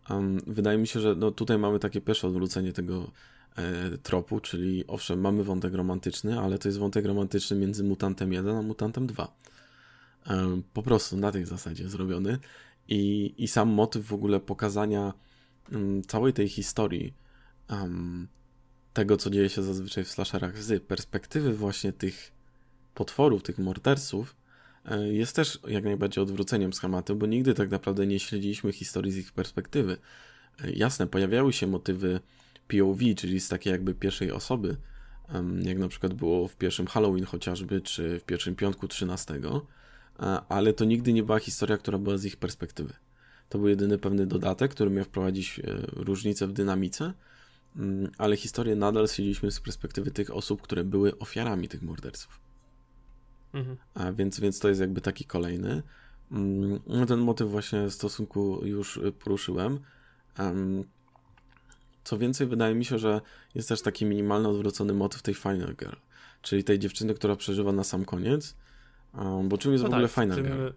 Um, wydaje mi się, że no, tutaj mamy takie pierwsze odwrócenie tego e, tropu, czyli owszem, mamy wątek romantyczny, ale to jest wątek romantyczny między mutantem 1 a mutantem 2. Um, po prostu na tej zasadzie zrobiony. I, i sam motyw w ogóle pokazania um, całej tej historii tego, co dzieje się zazwyczaj w slasherach z perspektywy właśnie tych potworów, tych morderców, e, jest też jak najbardziej odwróceniem schematu, bo nigdy tak naprawdę nie śledziliśmy historii z ich perspektywy. E, jasne, pojawiały się motywy POV, czyli z takiej jakby pierwszej osoby, jak na przykład było w pierwszym Halloween chociażby, czy w pierwszym piątku 13, e, ale to nigdy nie była historia, która była z ich perspektywy. To był jedyny pewny dodatek, który miał wprowadzić różnicę w dynamice, ale historię nadal śledziliśmy z perspektywy tych osób, które były ofiarami tych morderców. Mhm. A więc, więc to jest jakby taki kolejny. Mm, no ten motyw właśnie stosunku już poruszyłem. Co więcej, wydaje mi się, że jest też taki minimalny odwrócony motyw tej Final Girl, czyli tej dziewczyny, która przeżywa na sam koniec. Bo czym jest no w ogóle tak, Final tym... Girl?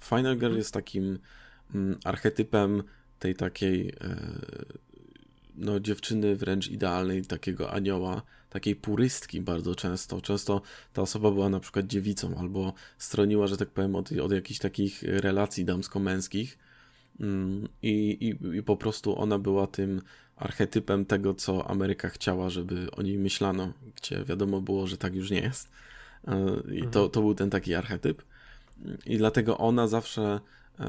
Final Girl mhm. jest takim mm, archetypem tej takiej e, no, dziewczyny wręcz idealnej, takiego anioła, takiej purystki bardzo często. Często ta osoba była na przykład dziewicą albo stroniła, że tak powiem, od, od jakichś takich relacji damsko-męskich mm, i, i, i po prostu ona była tym archetypem tego, co Ameryka chciała, żeby o niej myślano, gdzie wiadomo było, że tak już nie jest. E, I to, mhm. to był ten taki archetyp. I dlatego ona zawsze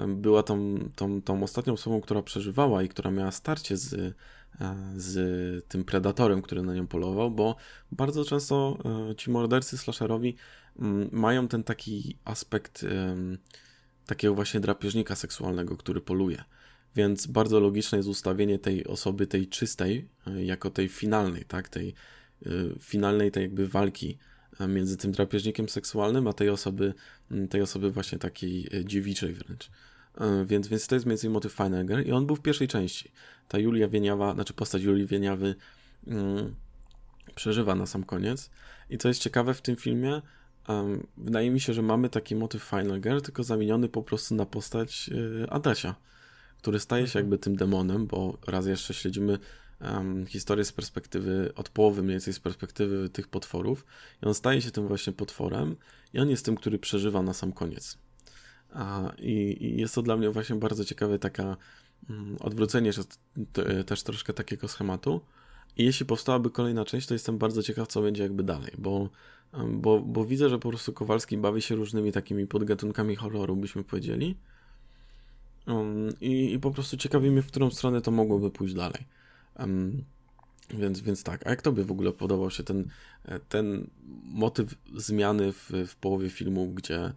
była tą, tą, tą ostatnią osobą, która przeżywała i która miała starcie z z tym predatorem, który na nią polował, bo bardzo często e, ci mordercy slasherowi mm, mają ten taki aspekt takiego właśnie drapieżnika seksualnego, który poluje. Więc bardzo logiczne jest ustawienie tej osoby, tej czystej, e, jako tej finalnej, tak, tej finalnej tej jakby walki między tym drapieżnikiem seksualnym, a tej osoby, tej osoby właśnie takiej dziewiczej wręcz. E, więc, więc to jest między innymi motyw Feinegger i on był w pierwszej części. Ta Julia Wieniawa, znaczy postać Julii Wieniawy mm, przeżywa na sam koniec. I co jest ciekawe w tym filmie, um, wydaje mi się, że mamy taki motyw Final Girl, tylko zamieniony po prostu na postać y, Adasia, który staje się mhm. jakby tym demonem, bo raz jeszcze śledzimy um, historię z perspektywy, od połowy mniej więcej z perspektywy tych potworów i on staje się tym właśnie potworem i on jest tym, który przeżywa na sam koniec. A, i, i, jest to dla mnie właśnie bardzo ciekawe taka mm, odwrócenie że też troszkę takiego schematu. I jeśli powstałaby kolejna część, to jestem bardzo ciekaw, co będzie jakby dalej, bo bo, bo widzę, że po prostu Kowalski bawi się różnymi takimi podgatunkami horroru, byśmy powiedzieli. Um, i, I po prostu ciekawi mnie, w którą stronę to mogłoby pójść dalej. Um, więc, więc tak, a jak tobie w ogóle podobał się ten, ten motyw zmiany w, w połowie filmu, gdzie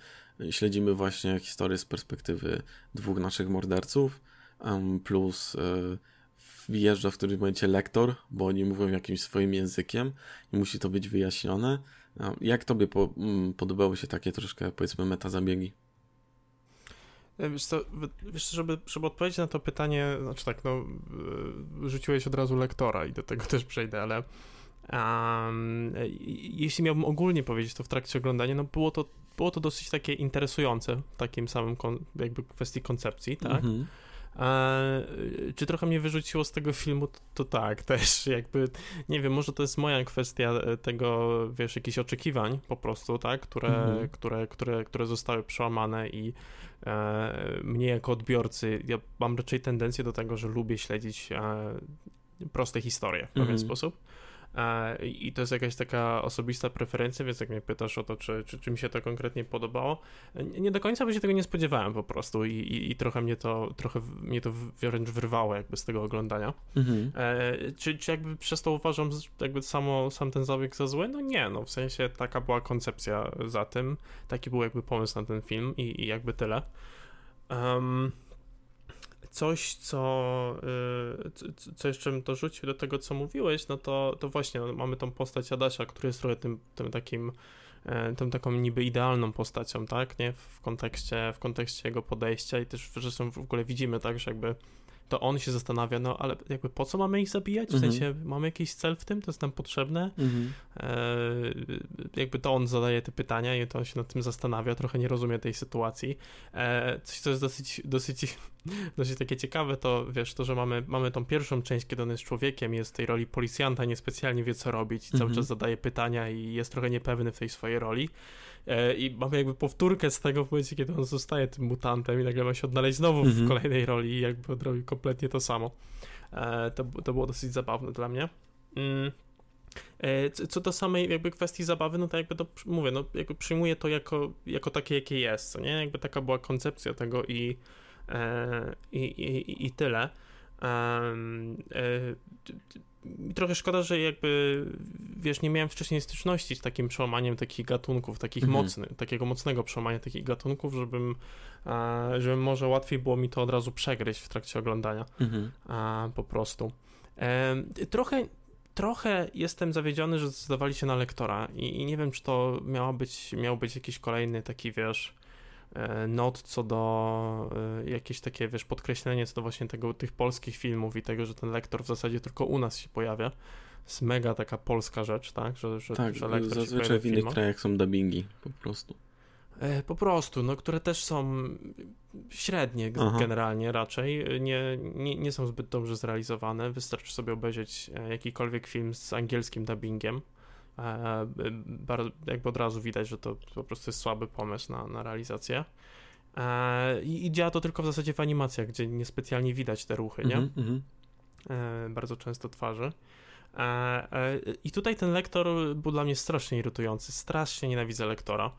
śledzimy właśnie historię z perspektywy dwóch naszych morderców, plus y, wjeżdża w którymś momencie lektor, bo oni mówią jakimś swoim językiem i musi to być wyjaśnione. Jak tobie po, mm, podobały się takie troszkę, powiedzmy, meta zabiegi? E, wiesz co, wiesz, żeby, żeby odpowiedzieć na to pytanie, znaczy tak, no, e, rzuciłeś od razu lektora i do tego też przejdę, ale um, jeśli miałbym ogólnie powiedzieć to w trakcie oglądania, no było to, było to dosyć takie interesujące w takim samym jakby kwestii koncepcji, tak? Mhm. E, czy trochę mnie wyrzuciło z tego filmu? To, to, tak, też jakby, nie wiem, może to jest moja kwestia tego, wiesz, jakichś oczekiwań po prostu, tak, które, mhm. które, które, które zostały przełamane i e, mnie jako odbiorcy, ja mam raczej tendencję do tego, że lubię śledzić e, proste historie w pewien mhm. sposób. I to jest jakaś taka osobista preferencja, więc jak mnie pytasz o to, czy, czy, czy mi się to konkretnie podobało, nie do końca by się tego nie spodziewałem po prostu i, i, i trochę mnie to trochę mnie to wręcz wyrwało jakby z tego oglądania. Mhm. E, czy, czy jakby przez to uważam jakby samo, sam ten zabieg za zły? No nie, no w sensie taka była koncepcja za tym, taki był jakby pomysł na ten film i, i jakby tyle. Um, coś, co, y, co jeszcze bym dorzucił do tego, co mówiłeś, no to, to właśnie no, mamy tą postać Adasia, który jest trochę tym, tym takim e, tą taką niby idealną postacią, tak, nie, w kontekście, w kontekście jego podejścia i też zresztą w ogóle widzimy, tak, że jakby to on się zastanawia, no ale jakby po co mamy ich zabijać? W mhm. sensie mamy jakiś cel w tym, to jest nam potrzebne. Mhm. E, jakby to on zadaje te pytania i to on się nad tym zastanawia, trochę nie rozumie tej sytuacji. E, coś, co jest dosyć, dosyć, dosyć takie ciekawe, to wiesz, to, że mamy, mamy tą pierwszą część, kiedy on jest człowiekiem, jest w tej roli policjanta, niespecjalnie wie co robić, mhm. cały czas zadaje pytania i jest trochę niepewny w tej swojej roli. E, I mamy jakby powtórkę z tego w momencie, kiedy on zostaje tym mutantem i nagle ma się odnaleźć znowu mhm. w kolejnej roli i jakby odrobił kompletnie to samo. E, to, to było dosyć zabawne dla mnie. Mm. E, co do samej jakby kwestii zabawy, no to jakby to mówię, no jakby przyjmuję to jako, jako takie, jakie jest, co nie? Jakby taka była koncepcja tego i, i, i, i tyle. Um, trochę szkoda, że jakby, wiesz, nie miałem wcześniej styczności z takim przełamaniem takich gatunków, takich mhm. mocnych, takiego mocnego przełamania takich gatunków, żebym, e, żeby może łatwiej było mi to od razu przegryźć w trakcie oglądania, mhm. e, po prostu. E, trochę, trochę jestem zawiedziony, że zdecydowali się na lektora i, i nie wiem, czy to miał być, miał być jakiś kolejny taki, wiesz, not co do e, jakieś takie, wiesz, podkreślenie co do właśnie tego, tych polskich filmów i tego, że ten lektor w zasadzie tylko u nas się pojawia. jest mega taka polska rzecz, tak? Że, że, tak, że lektor zazwyczaj w innych krajach są dubbingi po prostu. E, po prostu, no, które też są średnie Aha. generalnie raczej, nie, nie, nie są zbyt dobrze zrealizowane. Wystarczy sobie obejrzeć jakikolwiek film z angielskim dubbingiem E, bardzo, jakby od razu widać, że to po prostu jest słaby pomysł na, na realizację. E, I, I, działa to tylko w zasadzie w animacjach, gdzie niespecjalnie widać te ruchy, nie? Mm -hmm. Bardzo często twarzy. I tutaj ten lektor był dla mnie strasznie irytujący. Strasznie nienawidzę lektora.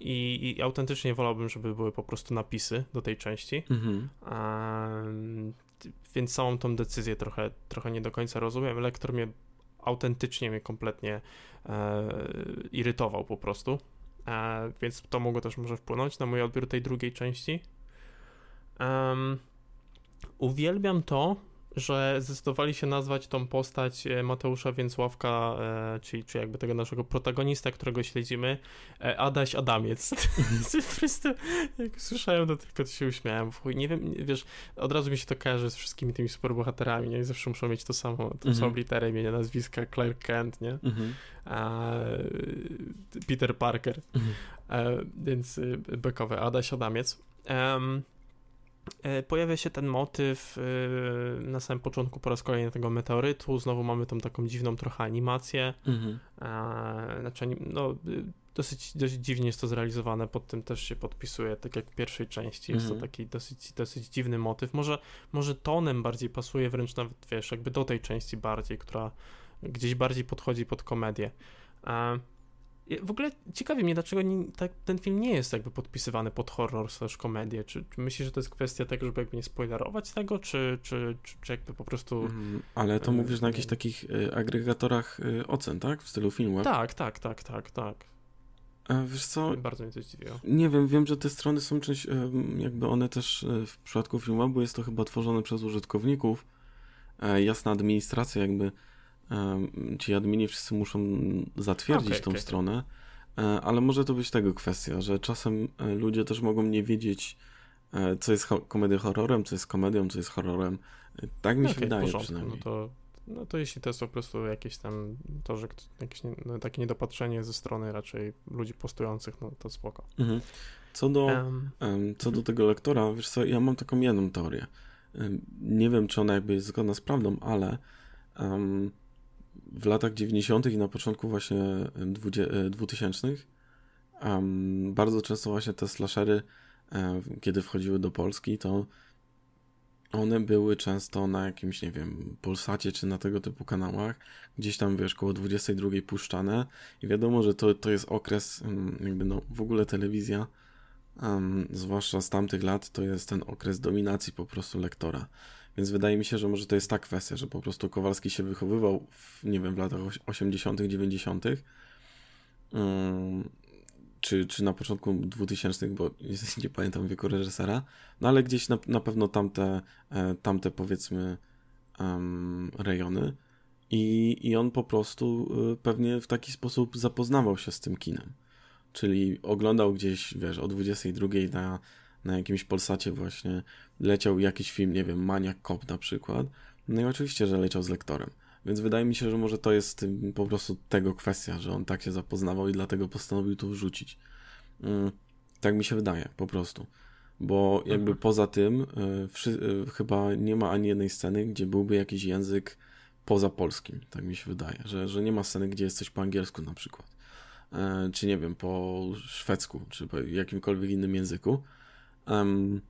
I, i autentycznie wolałbym, żeby były po prostu napisy do tej części. Mm -hmm. Więc całą tą decyzję trochę, trochę nie do końca rozumiem. Lektor mnie autentycznie mnie kompletnie e, irytował po prostu. E, więc to mogło też może wpłynąć na mój odbiór tej drugiej części. Um, uwielbiam to, że zdecydowali się nazwać tą postać e, Mateusza Więcławka, e, czyli, czyli jakby tego naszego protagonista, którego śledzimy, e, Adaś Adamiec. prostu, jak słyszałem to tylko, to się uśmiałem. Nie wiem, wiesz, od razu mi się to kojarzy z wszystkimi tymi superbohaterami, nie? I zawsze muszą mieć to samo, tą mhm. samą literę imienia, nazwiska, Claire Kent, nie? Mhm. A, Peter Parker. Mhm. A, więc y, bekowe Adaś Adamiec. Um, pojawia się ten motyw e, na samym początku po raz kolejny tego meteorytu. Znowu mamy tą taką dziwną trochę animację. Mhm. Znaczy, no, dosyć, dosyć dziwnie jest to zrealizowane, pod tym też się podpisuje, tak jak w pierwszej części. Jest mhm. to taki dosyć, dosyć dziwny motyw. Może, może tonem bardziej pasuje, wręcz nawet, wiesz, jakby do tej części bardziej, która gdzieś bardziej podchodzi pod komedię. W ogóle ciekawi mnie, dlaczego nie, tak, ten film nie jest jakby podpisywany pod horror slash komedię. Czy, czy myślisz, że to jest kwestia tego, żeby jakby nie spoilerować tego, czy, czy, czy, czy jakby po prostu... Mm, ale to mówisz na jakichś takich y, agregatorach ocen, tak? W stylu filmu? Tak, tak, tak, tak, tak. Wiesz co? Bardzo mnie to zdziwiło. Nie wiem, wiem, że te strony są czymś, jakby one też w przypadku filmu, bo jest to chyba tworzone przez użytkowników. E, jasna administracja jakby ci admini wszyscy muszą zatwierdzić okay, tą okay. stronę, e, ale może to być tego kwestia, że czasem e, ludzie też mogą nie wiedzieć, e, co jest komedią horrorem, co jest komedią, co jest horrorem. Tak mi się okay, wydaje przynajmniej. No to, no to jeśli to jest po prostu jakieś tam to, że jakieś no, takie niedopatrzenie ze strony raczej ludzi postujących, no to spoko. Mhm. Co do, um, co do tego lektora, wiesz co, ja mam taką jedną teorię. Nie wiem, czy ona jakby jest zgodna z prawdą, ale um, w latach 90. i na początku właśnie 2000 um, bardzo często właśnie te slashery, um, kiedy wchodziły do Polski, to one były często na jakimś, nie wiem, Polsacie czy na tego typu kanałach, gdzieś tam, wiesz, koło 22 puszczane i wiadomo, że to, to jest okres, jakby no, w ogóle telewizja, um, zwłaszcza z tamtych lat, to jest ten okres dominacji po prostu lektora. Więc wydaje mi się, że może to jest ta kwestia, że po prostu Kowalski się wychowywał w, nie wiem, w latach 80., 90., um, czy, czy na początku 2000, bo nie pamiętam wieku reżysera, no ale gdzieś na, na pewno tamte, e, tamte powiedzmy um, rejony. I, I on po prostu e, pewnie w taki sposób zapoznawał się z tym kinem. Czyli oglądał gdzieś, wiesz, o 22 na, na jakimś Polsacie właśnie leciał jakiś film, nie wiem, Maniak Cop na przykład, no i oczywiście, że leciał z lektorem. Więc wydaje mi się, że może to jest po prostu tego kwestia, że on tak się zapoznawał i dlatego postanowił tu wrzucić. Mm, tak mi się wydaje, po prostu. Bo jakby mhm. poza tym, y, y, chyba nie ma ani jednej sceny, gdzie byłby jakiś język poza polskim, tak mi się wydaje. Że, że nie ma sceny, gdzie jest coś po angielsku na przykład. E, czy nie wiem, po szwedzku, czy po jakimkolwiek innym języku. Um,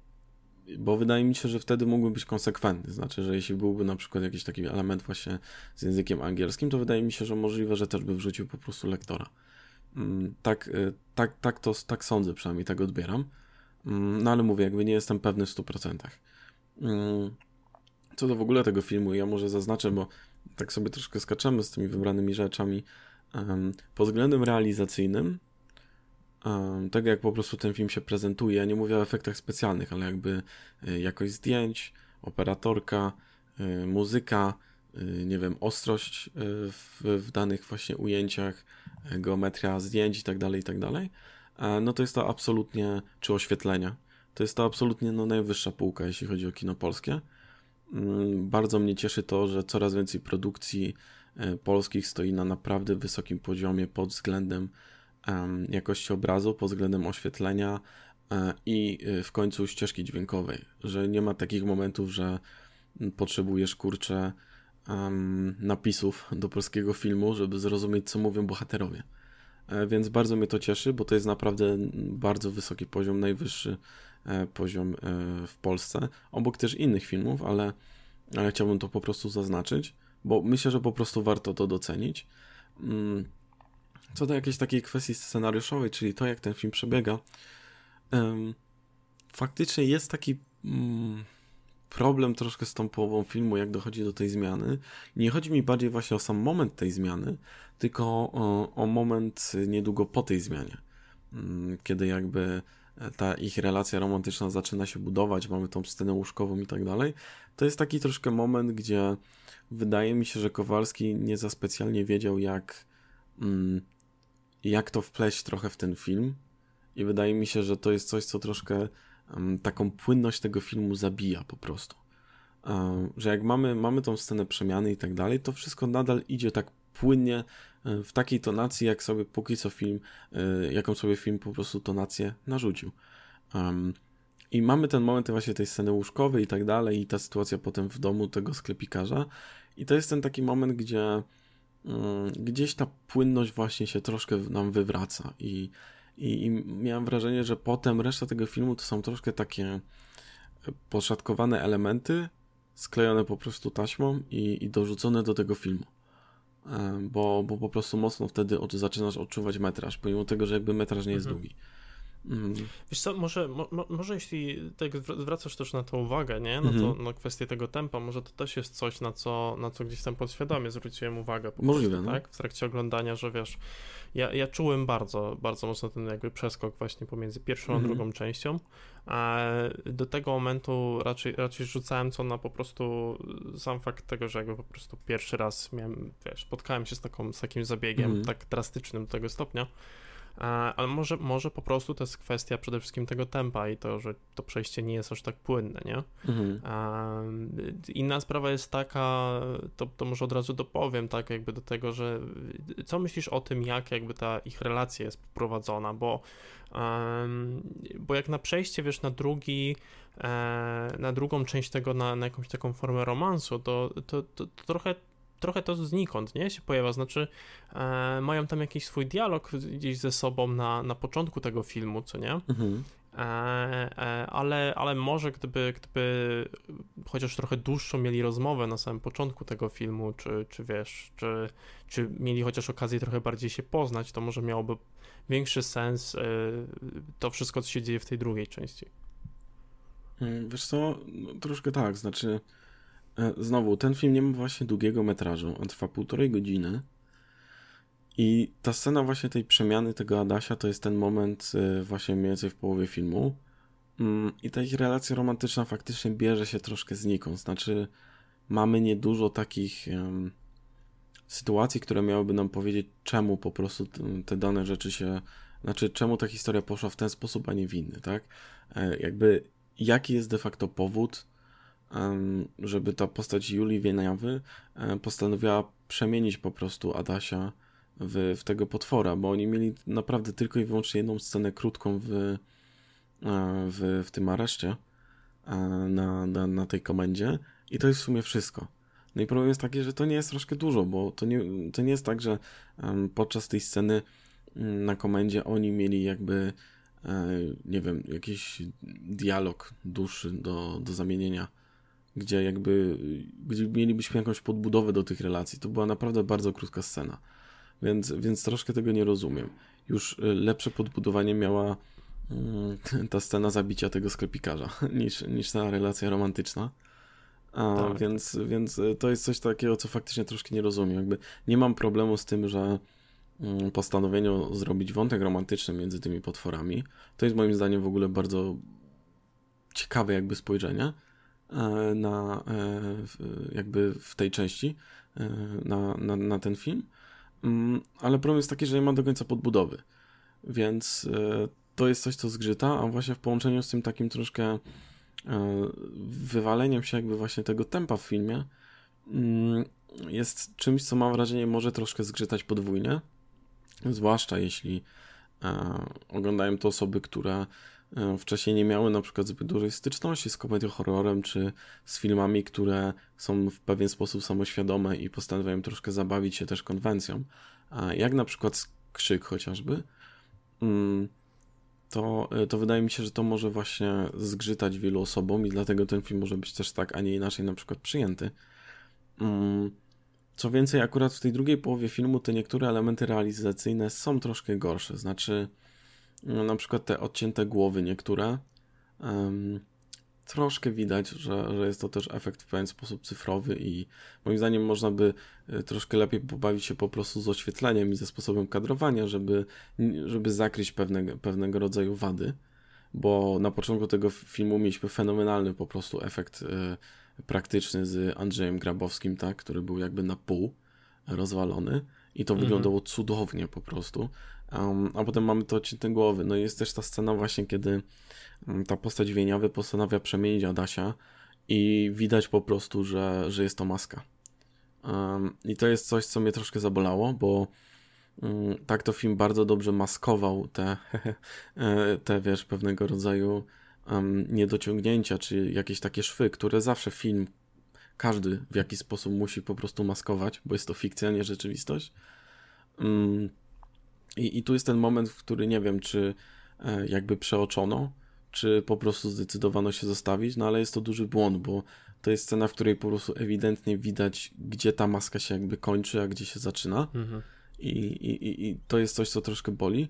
bo wydaje mi się, że wtedy mógłby być konsekwentny. Znaczy, że jeśli byłby na przykład jakiś taki element właśnie z językiem angielskim, to wydaje mi się, że możliwe, że też by wrzucił po prostu lektora. Um, tak, y, tak, tak, to, tak sądzę, przynajmniej tak odbieram. Um, no ale mówię, jakby nie jestem pewny w 100%. Co do w ogóle tego filmu, ja może zaznaczę, bo tak sobie troszkę skaczemy z tymi wybranymi rzeczami. Pod względem realizacyjnym, tak jak po prostu ten film się prezentuje, nie mówię o efektach specjalnych, ale jakby y, jakość zdjęć, operatorka, y, muzyka, y, nie wiem, ostrość w, w danych właśnie ujęciach, geometria zdjęć i tak dalej, i tak dalej, no to jest to absolutnie, czy oświetlenia, to jest to absolutnie no, najwyższa półka, jeśli chodzi o kino polskie. Mm, bardzo mnie cieszy to, że coraz więcej produkcji polskich stoi na naprawdę wysokim poziomie pod względem jakości obrazu, pod względem oświetlenia e, i e, w końcu ścieżki dźwiękowej, że nie ma takich momentów, że potrzebujesz kurczę napisów do polskiego filmu, żeby zrozumieć, co mówią bohaterowie. E, więc bardzo mnie to cieszy, bo to jest naprawdę bardzo wysoki poziom, najwyższy poziom w Polsce, obok też innych filmów, ale, ale chciałbym to po prostu zaznaczyć, bo myślę, że po prostu warto to docenić. Co do jakiejś takiej kwestii scenariuszowej, czyli to, jak ten film przebiega, um, faktycznie jest taki um, problem troszkę z tą połową filmu, jak dochodzi do tej zmiany. Nie chodzi mi bardziej właśnie o sam moment tej zmiany, tylko o, o moment niedługo po tej zmianie, um, kiedy jakby ta ich relacja romantyczna zaczyna się budować, mamy tą scenę łóżkową i tak dalej. To jest taki troszkę moment, gdzie wydaje mi się, że Kowalski nie za specjalnie wiedział, jak mm, jak to wpleść trochę w ten film. I wydaje mi się, że to jest coś, co troszkę um, taką płynność tego filmu zabija po prostu. Um, że jak mamy, mamy tą scenę przemiany i tak dalej, to wszystko nadal idzie tak płynnie e, w takiej tonacji, jak sobie póki co film, y, jaką sobie film po prostu tonację narzucił. Um, I mamy ten moment właśnie tej sceny łóżkowej i tak dalej, i ta sytuacja potem w domu tego sklepikarza. I to jest ten taki moment, gdzie gdzieś ta płynność właśnie się troszkę nam wywraca i, i, i miałem wrażenie, że potem reszta tego filmu to są troszkę takie e, poszatkowane elementy, sklejone po prostu taśmą i, i dorzucone do tego filmu. bo, bo po prostu mocno wtedy zaczynasz odczuwać metraż, pomimo tego, że jakby metraż nie jest mhm. długi. Mm. Wiesz co, może, mo, może jeśli tak zwracasz też na to uwagę, nie? Na, to, mhm. na kwestię tego tempa, może to też jest coś, na co, na co gdzieś tam podświadomie zwróciłem uwagę. Możliwe, prostu, no. tak? W trakcie oglądania, że wiesz, ja, ja czułem bardzo, bardzo mocno ten jakby przeskok właśnie pomiędzy pierwszą a mhm. drugą częścią, a do tego momentu raczej, raczej rzucałem co na po prostu sam fakt tego, że jakby po prostu pierwszy raz miałem, wiesz, spotkałem się z, taką, z takim zabiegiem mm. tak drastycznym do tego stopnia, ale może, może po prostu to jest kwestia przede wszystkim tego tempa i to, że to przejście nie jest aż tak płynne, nie? Mhm. Inna sprawa jest taka, to, to może od razu dopowiem, tak, jakby do tego, że co myślisz o tym, jak jakby ta ich relacja jest prowadzona, bo bo jak na przejście, wiesz, na drugi, e, na drugą część tego, na, na jakąś taką formę romansu, to, to, to, to trochę trochę to znikąd, nie, się pojawia, znaczy e, mają tam jakiś swój dialog gdzieś ze sobą na, na początku tego filmu, co nie? Mhm. E, e, ale, ale może gdyby, gdyby chociaż trochę dłuższą mieli rozmowę na samym początku tego filmu, czy, czy wiesz, czy, czy mieli chociaż okazję trochę bardziej się poznać, to może miałoby większy sens e, to wszystko, co się dzieje w tej drugiej części. Hmm, wiesz co, no, troszkę tak, znaczy znowu, ten film nie ma właśnie długiego metrażu. On trwa półtorej godziny. I ta scena właśnie tej przemiany tego Adasia to jest ten moment e, właśnie mniej więcej w połowie filmu. Mm, I ta ich relacja romantyczna faktycznie bierze się troszkę znikąd. Znaczy, mamy niedużo takich um, sytuacji, które miałyby nam powiedzieć, czemu po prostu te dane rzeczy się. Znaczy, czemu ta historia poszła w ten sposób, a nie w inny, tak? E, jakby, jaki jest de facto powód żeby ta postać Julii Wieniawy e, postanowiła przemienić po prostu Adasia w, w tego potwora, bo oni mieli naprawdę tylko i wyłącznie jedną scenę krótką w, e, w, w tym areszcie e, na, na, na tej komendzie i to jest w sumie wszystko. No i problem jest taki, że to nie jest troszkę dużo, bo to nie, to nie jest tak, że podczas tej sceny mm, na komendzie oni mieli jakby nie wiem, jakiś dialog dłuższy do, do zamienienia gdzie jakby gdzie mielibyśmy jakąś podbudowę do tych relacji. To była naprawdę bardzo krótka scena, więc, więc troszkę tego nie rozumiem. Już y, lepsze podbudowanie miała mm, ta scena zabicia tego sklepikarza niż, niż ta relacja romantyczna. A, tak. więc, więc to jest coś takiego, co faktycznie troszkę nie rozumiem. Jakby nie mam problemu z tym, że mm, postanowieniu zrobić wątek romantyczny między tymi potworami. To jest moim zdaniem w ogóle bardzo ciekawe jakby spojrzenie na, e, jakby w tej części e, na, na, na ten film. Mm, ale problem jest taki, że nie ma do końca podbudowy. Więc to jest coś, co zgrzyta, a właśnie w połączeniu z tym takim troszkę wywaleniem się jakby właśnie tego tempa w filmie mm, jest czymś, co mam wrażenie może troszkę zgrzytać podwójnie. Zwłaszcza jeśli oglądają to osoby, które E, wcześniej nie miały na przykład zbyt dużej styczności z komedią horrorem, czy z filmami, które są w pewien sposób samoświadome i postanawiają troszkę zabawić się też konwencją, jak na przykład Krzyk chociażby, mm, to, e, to wydaje mi się, że to może właśnie zgrzytać wielu osobom i dlatego ten film może być też tak, a nie inaczej na przykład przyjęty. Mm, co więcej, akurat w tej drugiej połowie filmu te niektóre elementy realizacyjne są troszkę gorsze, znaczy na przykład te odcięte głowy niektóre. Um, troszkę widać, że, że jest to też efekt w pewien sposób cyfrowy i moim zdaniem można by e, troszkę lepiej pobawić się po prostu z oświetleniem i ze sposobem kadrowania, żeby, żeby zakryć pewne, pewnego rodzaju wady, bo na początku tego filmu mieliśmy fenomenalny po prostu efekt y, praktyczny z Andrzejem Grabowskim, tak, który był jakby na pół rozwalony i to mhm. wyglądało cudownie po prostu. Um, a potem mamy to odcięte głowy. No i jest też ta scena właśnie, kiedy um, ta postać wieniawy postanawia przemienić Adasia i widać po prostu, że, że jest to maska. Um, I to jest coś, co mnie troszkę zabolało, bo um, tak to film bardzo dobrze maskował te, e, te wiesz, pewnego rodzaju niedociągnięcia, czy jakieś takie szwy, które zawsze film, każdy w jakiś sposób musi po prostu maskować, bo jest to fikcja, nie rzeczywistość. I, I tu jest ten moment, w który nie wiem, czy e, jakby przeoczono, czy po prostu zdecydowano się zostawić, no ale jest to duży błąd, bo to jest scena, w której po prostu ewidentnie widać, gdzie ta maska się jakby kończy, a gdzie się zaczyna. Mhm. I, i, I to jest coś, co troszkę boli,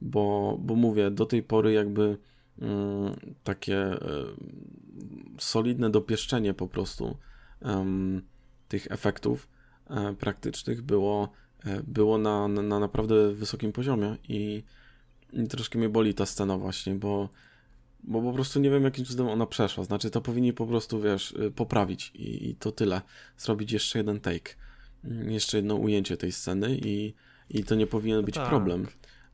bo, bo mówię, do tej pory jakby mm, takie y, solidne dopieszczenie po prostu tych efektów y, praktycznych było, y, było na, na, na, naprawdę wysokim poziomie i, i troszkę mnie boli ta scena właśnie, bo bo po prostu nie wiem, jakim cudem ona przeszła. Znaczy, to powinni po prostu, wiesz, y, poprawić i, i to tyle. Zrobić jeszcze jeden take, mm, jeszcze jedno ujęcie tej sceny i, i to nie powinien no być tak. problem.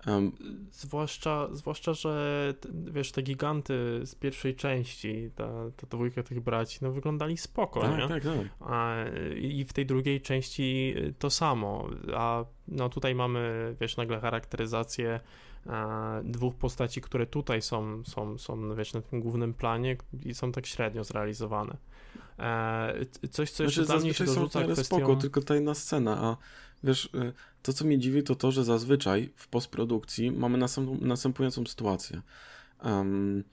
Um, zwłaszcza, zwłaszcza, że wiesz, te giganty z pierwszej części, ta, ta dwójka tych braci, no wyglądali spoko, tak, nie? Tak, tak. A, I w tej drugiej części to samo, a no tutaj mamy, wiesz, nagle charakteryzację dwóch postaci, które tutaj są, są, są wiesz, na tym głównym planie i są tak średnio zrealizowane. E, coś, co jeszcze znaczy, dla mnie się dorzuca są kwestią... spoko, tylko ta jedna scena, a wiesz, y, to co mnie dziwi to to, że zazwyczaj w postprodukcji mamy następującą sytuację. Um,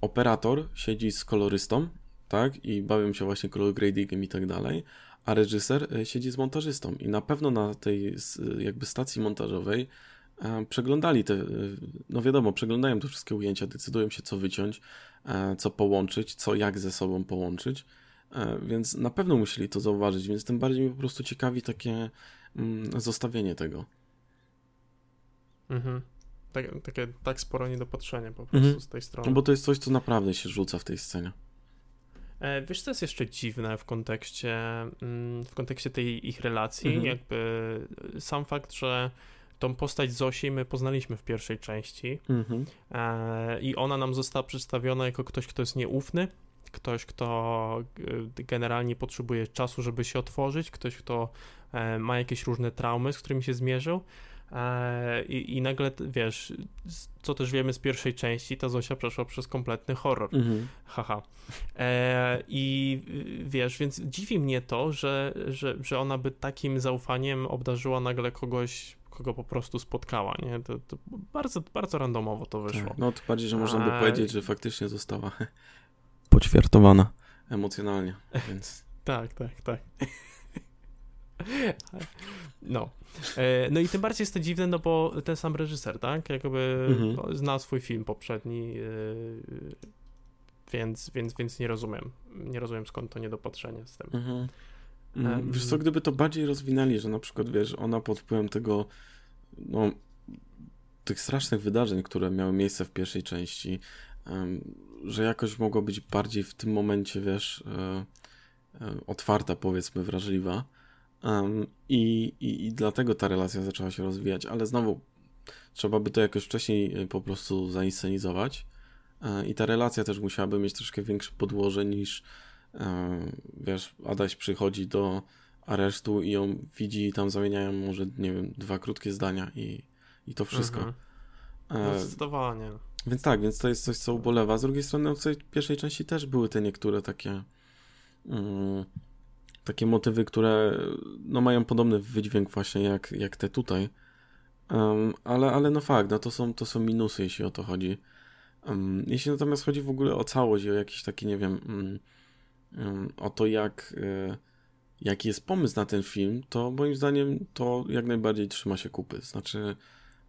operator siedzi z kolorystą, tak, i bawią się właśnie color gradingiem i tak dalej, a reżyser y, siedzi z montażystą i na pewno na tej jakby stacji montażowej przeglądali te, no wiadomo, przeglądają te wszystkie ujęcia, decydują się co wyciąć, e, co połączyć, co jak ze sobą połączyć, e, więc na pewno musieli to zauważyć, więc tym bardziej mi po prostu ciekawi takie zostawienie tego. Mhm. Tak, takie, tak sporo niedopatrzenie po prostu mhm. z tej strony. No bo to jest coś, co naprawdę się rzuca w tej scenie. E, wiesz, co jest jeszcze dziwne w kontekście, mm, w kontekście tej ich relacji? Mhm. Jakby sam fakt, że tą postać Zosi my poznaliśmy w pierwszej części mhm. e, i ona nam została przedstawiona jako ktoś, kto jest nieufny, ktoś, kto e, generalnie potrzebuje czasu, żeby się otworzyć, ktoś, kto e, ma jakieś różne traumy, z którymi się zmierzył. E, I, I, nagle, wiesz, co też wiemy z pierwszej części, ta Zosia przeszła przez kompletny horror. Mhm. Haha. E, I wiesz, więc dziwi mnie to, że, że, że ona by takim zaufaniem obdarzyła nagle kogoś kogo po prostu spotkała, nie? To, to bardzo, bardzo randomowo to wyszło. Tak, no to bardziej, że można by powiedzieć, że faktycznie została poćwiartowana emocjonalnie, więc... tak, tak, tak. No. E, no i tym bardziej jest to dziwne, no bo ten sam reżyser, tak? Jakby mhm. zna swój film poprzedni, e, więc, więc, więc nie rozumiem. Nie rozumiem skąd to niedopatrzenie z tym. Mhm. Um, wiesz co, gdyby to bardziej rozwinęli, że na przykład, wiesz, ona pod wpływem tego, no, tych strasznych wydarzeń, które miały miejsce w pierwszej części, um, że jakoś mogła być bardziej w tym momencie, wiesz, e, e, otwarta, powiedzmy, wrażliwa. I, i, I dlatego ta relacja zaczęła się rozwijać, ale znowu trzeba by to jakoś wcześniej e, po prostu zainscenizować. I ta relacja też musiałaby mieć troszkę większe podłoże niż wiesz, Adaś przychodzi do aresztu i ją widzi i tam zamieniają może, nie wiem, dwa krótkie zdania i, i to wszystko. Mhm. No, zdecydowanie. Więc tak, więc to jest coś, co ubolewa. Z drugiej strony, w tej pierwszej części też były te niektóre takie um, takie motywy, które no, mają podobny wydźwięk właśnie jak, jak te tutaj. Um, ale, ale no fakt, no, to, są, to są minusy, jeśli o to chodzi. Um, jeśli natomiast chodzi w ogóle o całość, o jakiś taki, nie wiem, um, o to, jak, e, jaki jest pomysł na ten film, to moim zdaniem to jak najbardziej trzyma się kupy. Znaczy,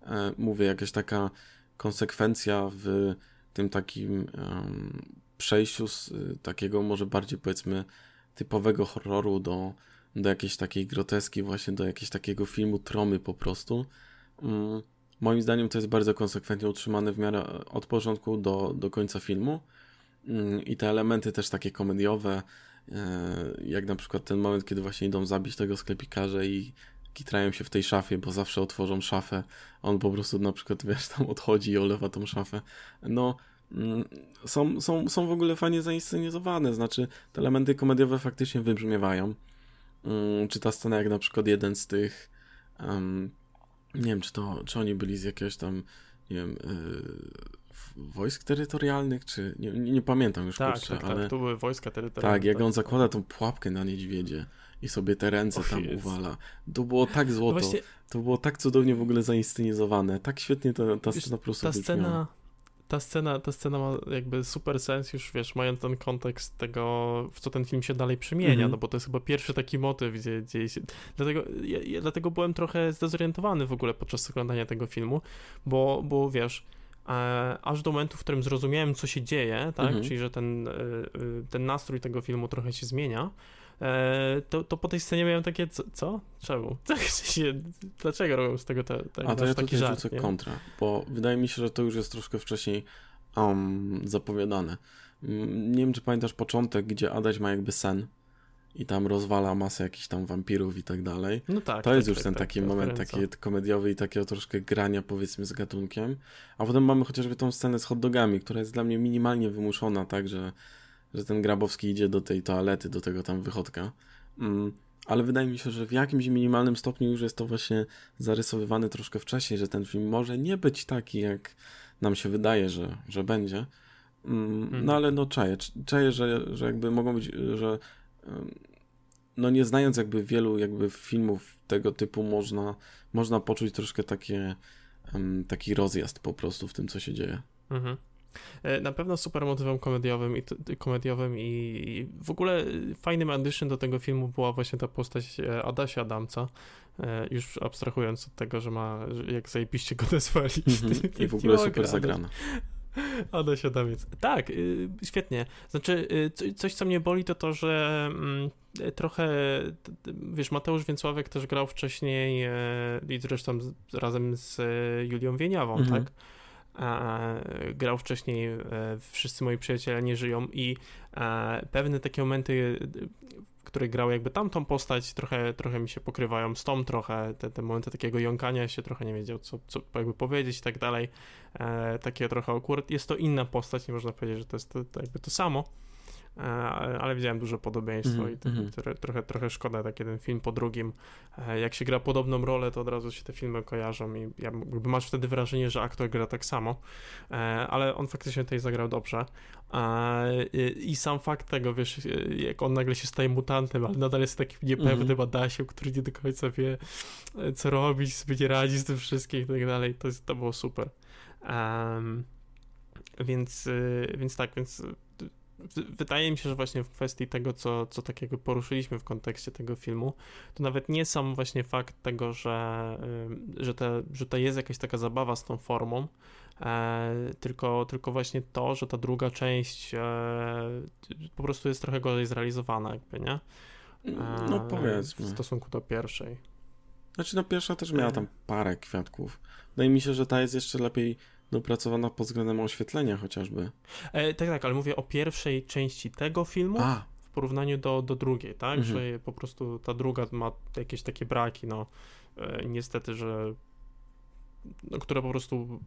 e, mówię, jakaś taka konsekwencja w tym takim przejściu z e, takiego może bardziej powiedzmy typowego horroru do, do jakiejś takiej groteski, właśnie do jakiegoś takiego filmu tromy po prostu. Mm, moim zdaniem to jest bardzo konsekwentnie utrzymane w miarę od początku do, do końca filmu. Mm, I te elementy też takie komediowe, e, jak na przykład ten moment, kiedy właśnie idą zabić tego sklepikarza i kitrają się w tej szafie, bo zawsze otworzą szafę. On po prostu na przykład, wiesz, tam odchodzi i olewa tą szafę. No, mm, są, są, są w ogóle fajnie zainscenizowane, znaczy te elementy komediowe faktycznie wybrzmiewają. Mm, czy ta scena, jak na przykład jeden z tych, um, nie wiem, czy to, czy oni byli z jakiegoś tam, nie wiem, yy, wojsk terytorialnych, czy nie, nie, pamiętam już tak, kurczę, tak, tak ale... tak, to były wojska terytorialne. Tak, jak tak. on zakłada tą pułapkę na niedźwiedzie i sobie te ręce tam uwala. To było tak złoto, no właśnie... to było tak cudownie w ogóle zainscenizowane, tak świetnie ta, ta scena po prostu Ta scena, ta scena, ta scena ma jakby super sens już, wiesz, mając ten kontekst tego, w co ten film się dalej przemienia, mm -hmm. no bo to jest chyba pierwszy taki motyw, gdzie, gdzie się... Dlatego, ja, ja, dlatego byłem trochę zdezorientowany w ogóle podczas oglądania tego filmu, bo, bo wiesz, e, aż do momentu, w którym zrozumiałem, co się dzieje, tak, mm -hmm. czyli że ten, e, e, ten nastrój tego filmu trochę się zmienia, to, to po tej scenie miałem takie, co? co? Czemu? Się, dlaczego robią z tego te, te, A to ja taki żart, rzucę nie? kontra, bo wydaje mi się, że to już jest troszkę wcześniej um, zapowiadane. Mm, nie wiem, czy pamiętasz początek, gdzie Adaś ma jakby sen i tam rozwala masę jakichś tam wampirów i tak dalej. No tak. To tak, jest już tak, ten tak, taki moment taki komediowy i takiego troszkę grania powiedzmy z gatunkiem. A potem mamy chociażby tą scenę z hot dogami, która jest dla mnie minimalnie wymuszona, tak, że że ten Grabowski idzie do tej toalety, do tego tam wychodka. Mm, ale wydaje mi się, że w jakimś minimalnym stopniu już jest to właśnie zarysowywane troszkę wcześniej, że ten film może nie być taki, jak nam się wydaje, że, że będzie. Mm, mhm. No ale no czaję, czaję, że, że jakby mogą być, że no nie znając jakby wielu jakby filmów tego typu można, można poczuć troszkę takie taki rozjazd po prostu w tym, co się dzieje. Mhm. E, na pewno super motywem komediowym i, komediowym i w ogóle fajnym addition do tego filmu była właśnie ta postać e, Adasia Adamca, e, już abstrahując od tego, że ma, jak zajebiście go nazwali. -hmm. I w ogóle super zagrana. Adaś Adamiec. Tak, y, świetnie. Znaczy, y, coś, co mnie boli, to to, że mm, trochę, wiesz, Mateusz Więcławek też grał wcześniej i zresztą razem z Julią Wieniawą, -hmm. tak? Grał wcześniej e, Wszyscy moi przyjaciele nie żyją i e, pewne takie momenty, w których grał jakby tamtą postać, trochę, trochę mi się pokrywają z tą trochę, te, te momenty takiego jąkania się, trochę nie wiedział co, co jakby powiedzieć i tak dalej, e, takie trochę akurat, jest to inna postać, nie można powiedzieć, że to jest to, to jakby to samo, ale widziałem dużo podobieństwo mm -hmm. i mhm. trochę, trochę szkoda, tak jeden film po drugim. E, jak się gra podobną rolę, to od razu się te filmy kojarzą i jakby masz wtedy wrażenie, że aktor gra tak samo, e, ale on faktycznie tutaj zagrał dobrze. I sam fakt tego, wiesz, jak on nagle się staje mutantem, ale nadal jest takim niepewnym mm -hmm. Adasiem, który nie do końca wie, co robić, sobie nie radzi z tym wszystkim i tak dalej, to, jest, to było super. Um, więc, więc tak, więc wydaje mi się, że właśnie w kwestii tego, co, co takiego poruszyliśmy w kontekście tego filmu, to nawet nie sam właśnie fakt tego, że, że, te, że to jest jakaś taka zabawa z tą formą, e, tylko, tylko właśnie to, że ta druga część e, po prostu jest trochę gorzej zrealizowana, jakby, nie? E, no powiedzmy. W stosunku do pierwszej. Znaczy, no pierwsza też miała tam parę kwiatków. Wydaje mi się, że ta jest jeszcze lepiej dopracowana pod względem oświetlenia chociażby. E, tak, tak, ale mówię o pierwszej części tego filmu A. w porównaniu do, do drugiej, tak? Mhm. Że po prostu ta druga ma jakieś takie braki, no e, niestety, że no, które po prostu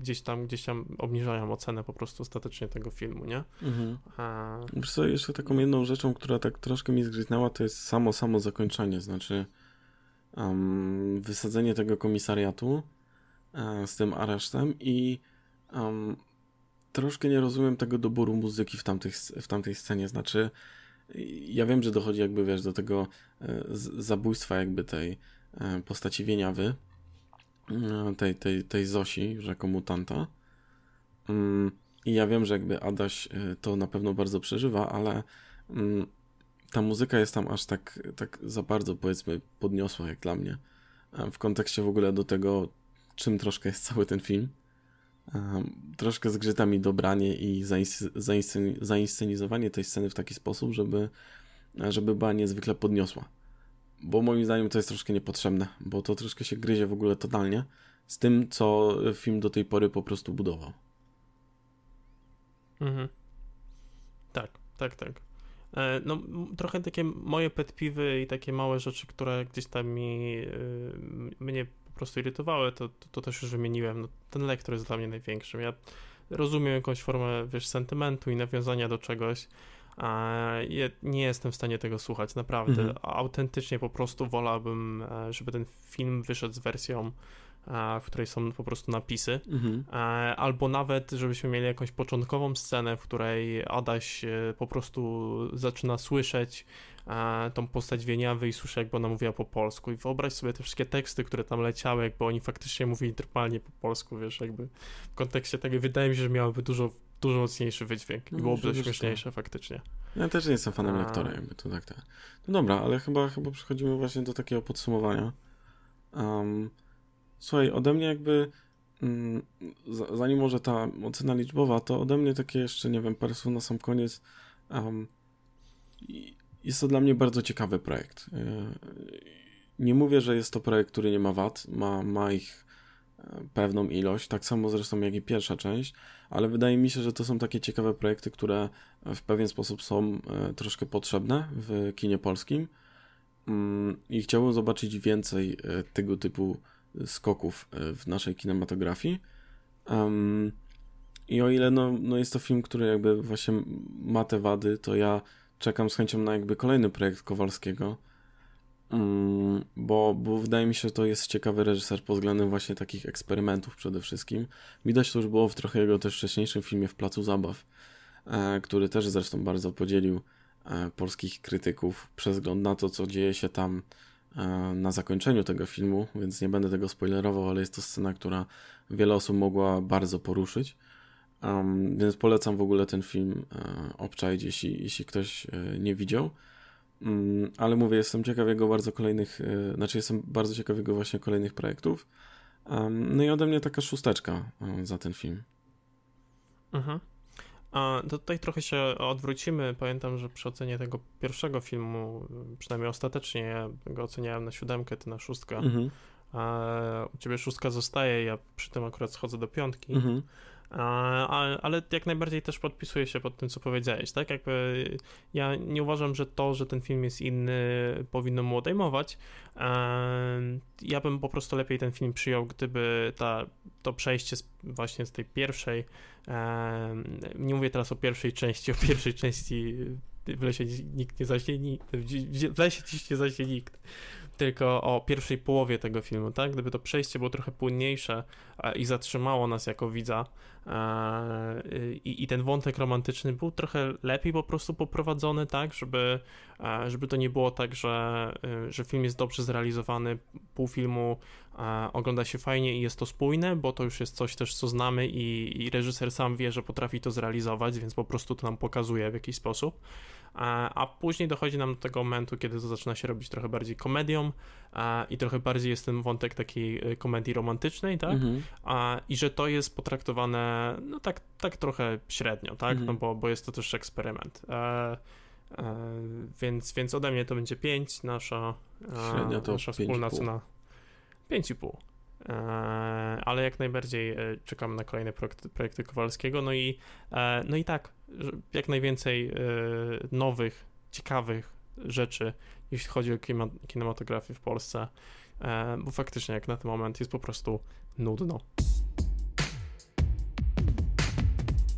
gdzieś tam, gdzieś tam obniżają ocenę po prostu ostatecznie tego filmu, nie? Mhm. A... Wiesz co, jeszcze taką jedną rzeczą, która tak troszkę mi zgryznęła, to jest samo, samo zakończenie, znaczy um, wysadzenie tego komisariatu z tym aresztem i um, troszkę nie rozumiem tego doboru muzyki w, tamtych, w tamtej scenie. Znaczy, ja wiem, że dochodzi jakby, wiesz, do tego e, zabójstwa jakby tej e, postaci Wieniawy, tej, tej, tej Zosi, rzeko mutanta. Mm, I ja wiem, że jakby Adaś to na pewno bardzo przeżywa, ale mm, ta muzyka jest tam aż tak, tak za bardzo, powiedzmy, podniosła jak dla mnie. W kontekście w ogóle do tego, czym troszkę jest cały ten film. troszkę zgrzyta mi dobranie i zainscenizowanie tej sceny w taki sposób, żeby, żeby była niezwykle podniosła. Bo moim zdaniem to jest troszkę niepotrzebne, bo to troszkę się gryzie w ogóle totalnie z tym, co film do tej pory po prostu budował. Mhm. Tak, tak, tak. E, no, trochę takie moje petpiwy i takie małe rzeczy, które gdzieś tam mi, y, mnie prostu irytowały, to, to, to, też już wymieniłem. No, ten lektor jest dla mnie największym. Ja rozumiem jakąś formę, wiesz, sentymentu i nawiązania do czegoś, a ja nie jestem w stanie tego słuchać, naprawdę. Mhm. Autentycznie po prostu wolałbym, e, żeby ten film wyszedł z wersją w której są po prostu napisy, mhm. albo nawet, żebyśmy mieli jakąś początkową scenę, w której Adaś po prostu zaczyna słyszeć tą postać Wieniawy i słyszę, jakby ona mówiła po polsku. I wyobraź sobie te wszystkie teksty, które tam leciały, jakby oni faktycznie mówili normalnie po polsku, wiesz, jakby w kontekście tego wydaje mi się, że miałyby dużo, dużo mocniejszy wydźwięk i no, byłoby to śmieszniejsze faktycznie. Ja też nie jestem fanem lektora, jakby to tak, tak. No dobra, ale chyba, chyba przechodzimy właśnie do takiego podsumowania. Um, słuchaj, ode mnie jakby mm, zanim może ta ocena liczbowa, to ode mnie takie jeszcze, nie wiem, parę słów na sam koniec. Um, jest to dla mnie bardzo ciekawy projekt. E, nie mówię, że jest to projekt, który nie ma wad, ma, ma ich e, pewną ilość, tak samo zresztą jak i pierwsza część, ale wydaje mi się, że to są takie ciekawe projekty, które w pewien sposób są e, troszkę potrzebne w kinie polskim mm, i chciałbym zobaczyć więcej tego typu skoków w naszej kinematografii. I o ile no, no jest to film, który jakby właśnie ma te wady, to ja czekam z chęcią na jakby kolejny projekt Kowalskiego, mm, bo, bo wydaje mi się, że to jest ciekawy reżyser pod względem właśnie takich eksperymentów przede wszystkim. Widać to już było w trochę jego też wcześniejszym filmie w Placu Zabaw, e, który też zresztą bardzo podzielił e, polskich krytyków przez wzgląd na to, co dzieje się tam e, na zakończeniu tego filmu, więc nie będę tego spoilerował, ale jest to scena, która wiele osób mogła bardzo poruszyć. Um, więc polecam w ogóle ten film e, obczaić, jeśli, jeśli ktoś e, nie widział. Um, ale mówię, jestem ciekaw jego bardzo kolejnych, e, znaczy jestem bardzo ciekaw jego właśnie kolejnych projektów. Um, no i ode mnie taka szósteczka e, za ten film. Mhm. A tutaj trochę się odwrócimy. Pamiętam, że przy ocenie tego pierwszego filmu, przynajmniej ostatecznie, ja go oceniałem na siódemkę, ty na szóstkę. Mhm. A u ciebie szóstka zostaje, ja przy tym akurat schodzę do piątki. Mhm. Ale, jak najbardziej też podpisuję się pod tym, co powiedziałeś, tak? Jakby ja nie uważam, że to, że ten film jest inny, powinno mu odejmować. Ja bym po prostu lepiej ten film przyjął, gdyby ta, to przejście z, właśnie z tej pierwszej, nie mówię teraz o pierwszej części, o pierwszej części w lesie nikt nie zaśnie, w lesie dziś nie zaśnie nikt tylko o pierwszej połowie tego filmu, tak? Gdyby to przejście było trochę płynniejsze i zatrzymało nas jako widza i, i ten wątek romantyczny był trochę lepiej po prostu poprowadzony, tak? Żeby, żeby to nie było tak, że, że film jest dobrze zrealizowany, pół filmu ogląda się fajnie i jest to spójne, bo to już jest coś też, co znamy i, i reżyser sam wie, że potrafi to zrealizować, więc po prostu to nam pokazuje w jakiś sposób a później dochodzi nam do tego momentu, kiedy to zaczyna się robić trochę bardziej komedią i trochę bardziej jest ten wątek takiej komedii romantycznej, tak? Mhm. I że to jest potraktowane, no tak, tak trochę średnio, tak? Mhm. No bo, bo jest to też eksperyment. E, e, więc, więc ode mnie to będzie 5, nasza, Średnio to nasza wspólna cena 5,5. E, ale jak najbardziej e, czekam na kolejne projekty, projekty Kowalskiego. No i, e, no i tak, jak najwięcej nowych, ciekawych rzeczy, jeśli chodzi o kinematografię w Polsce, bo faktycznie jak na ten moment jest po prostu nudno.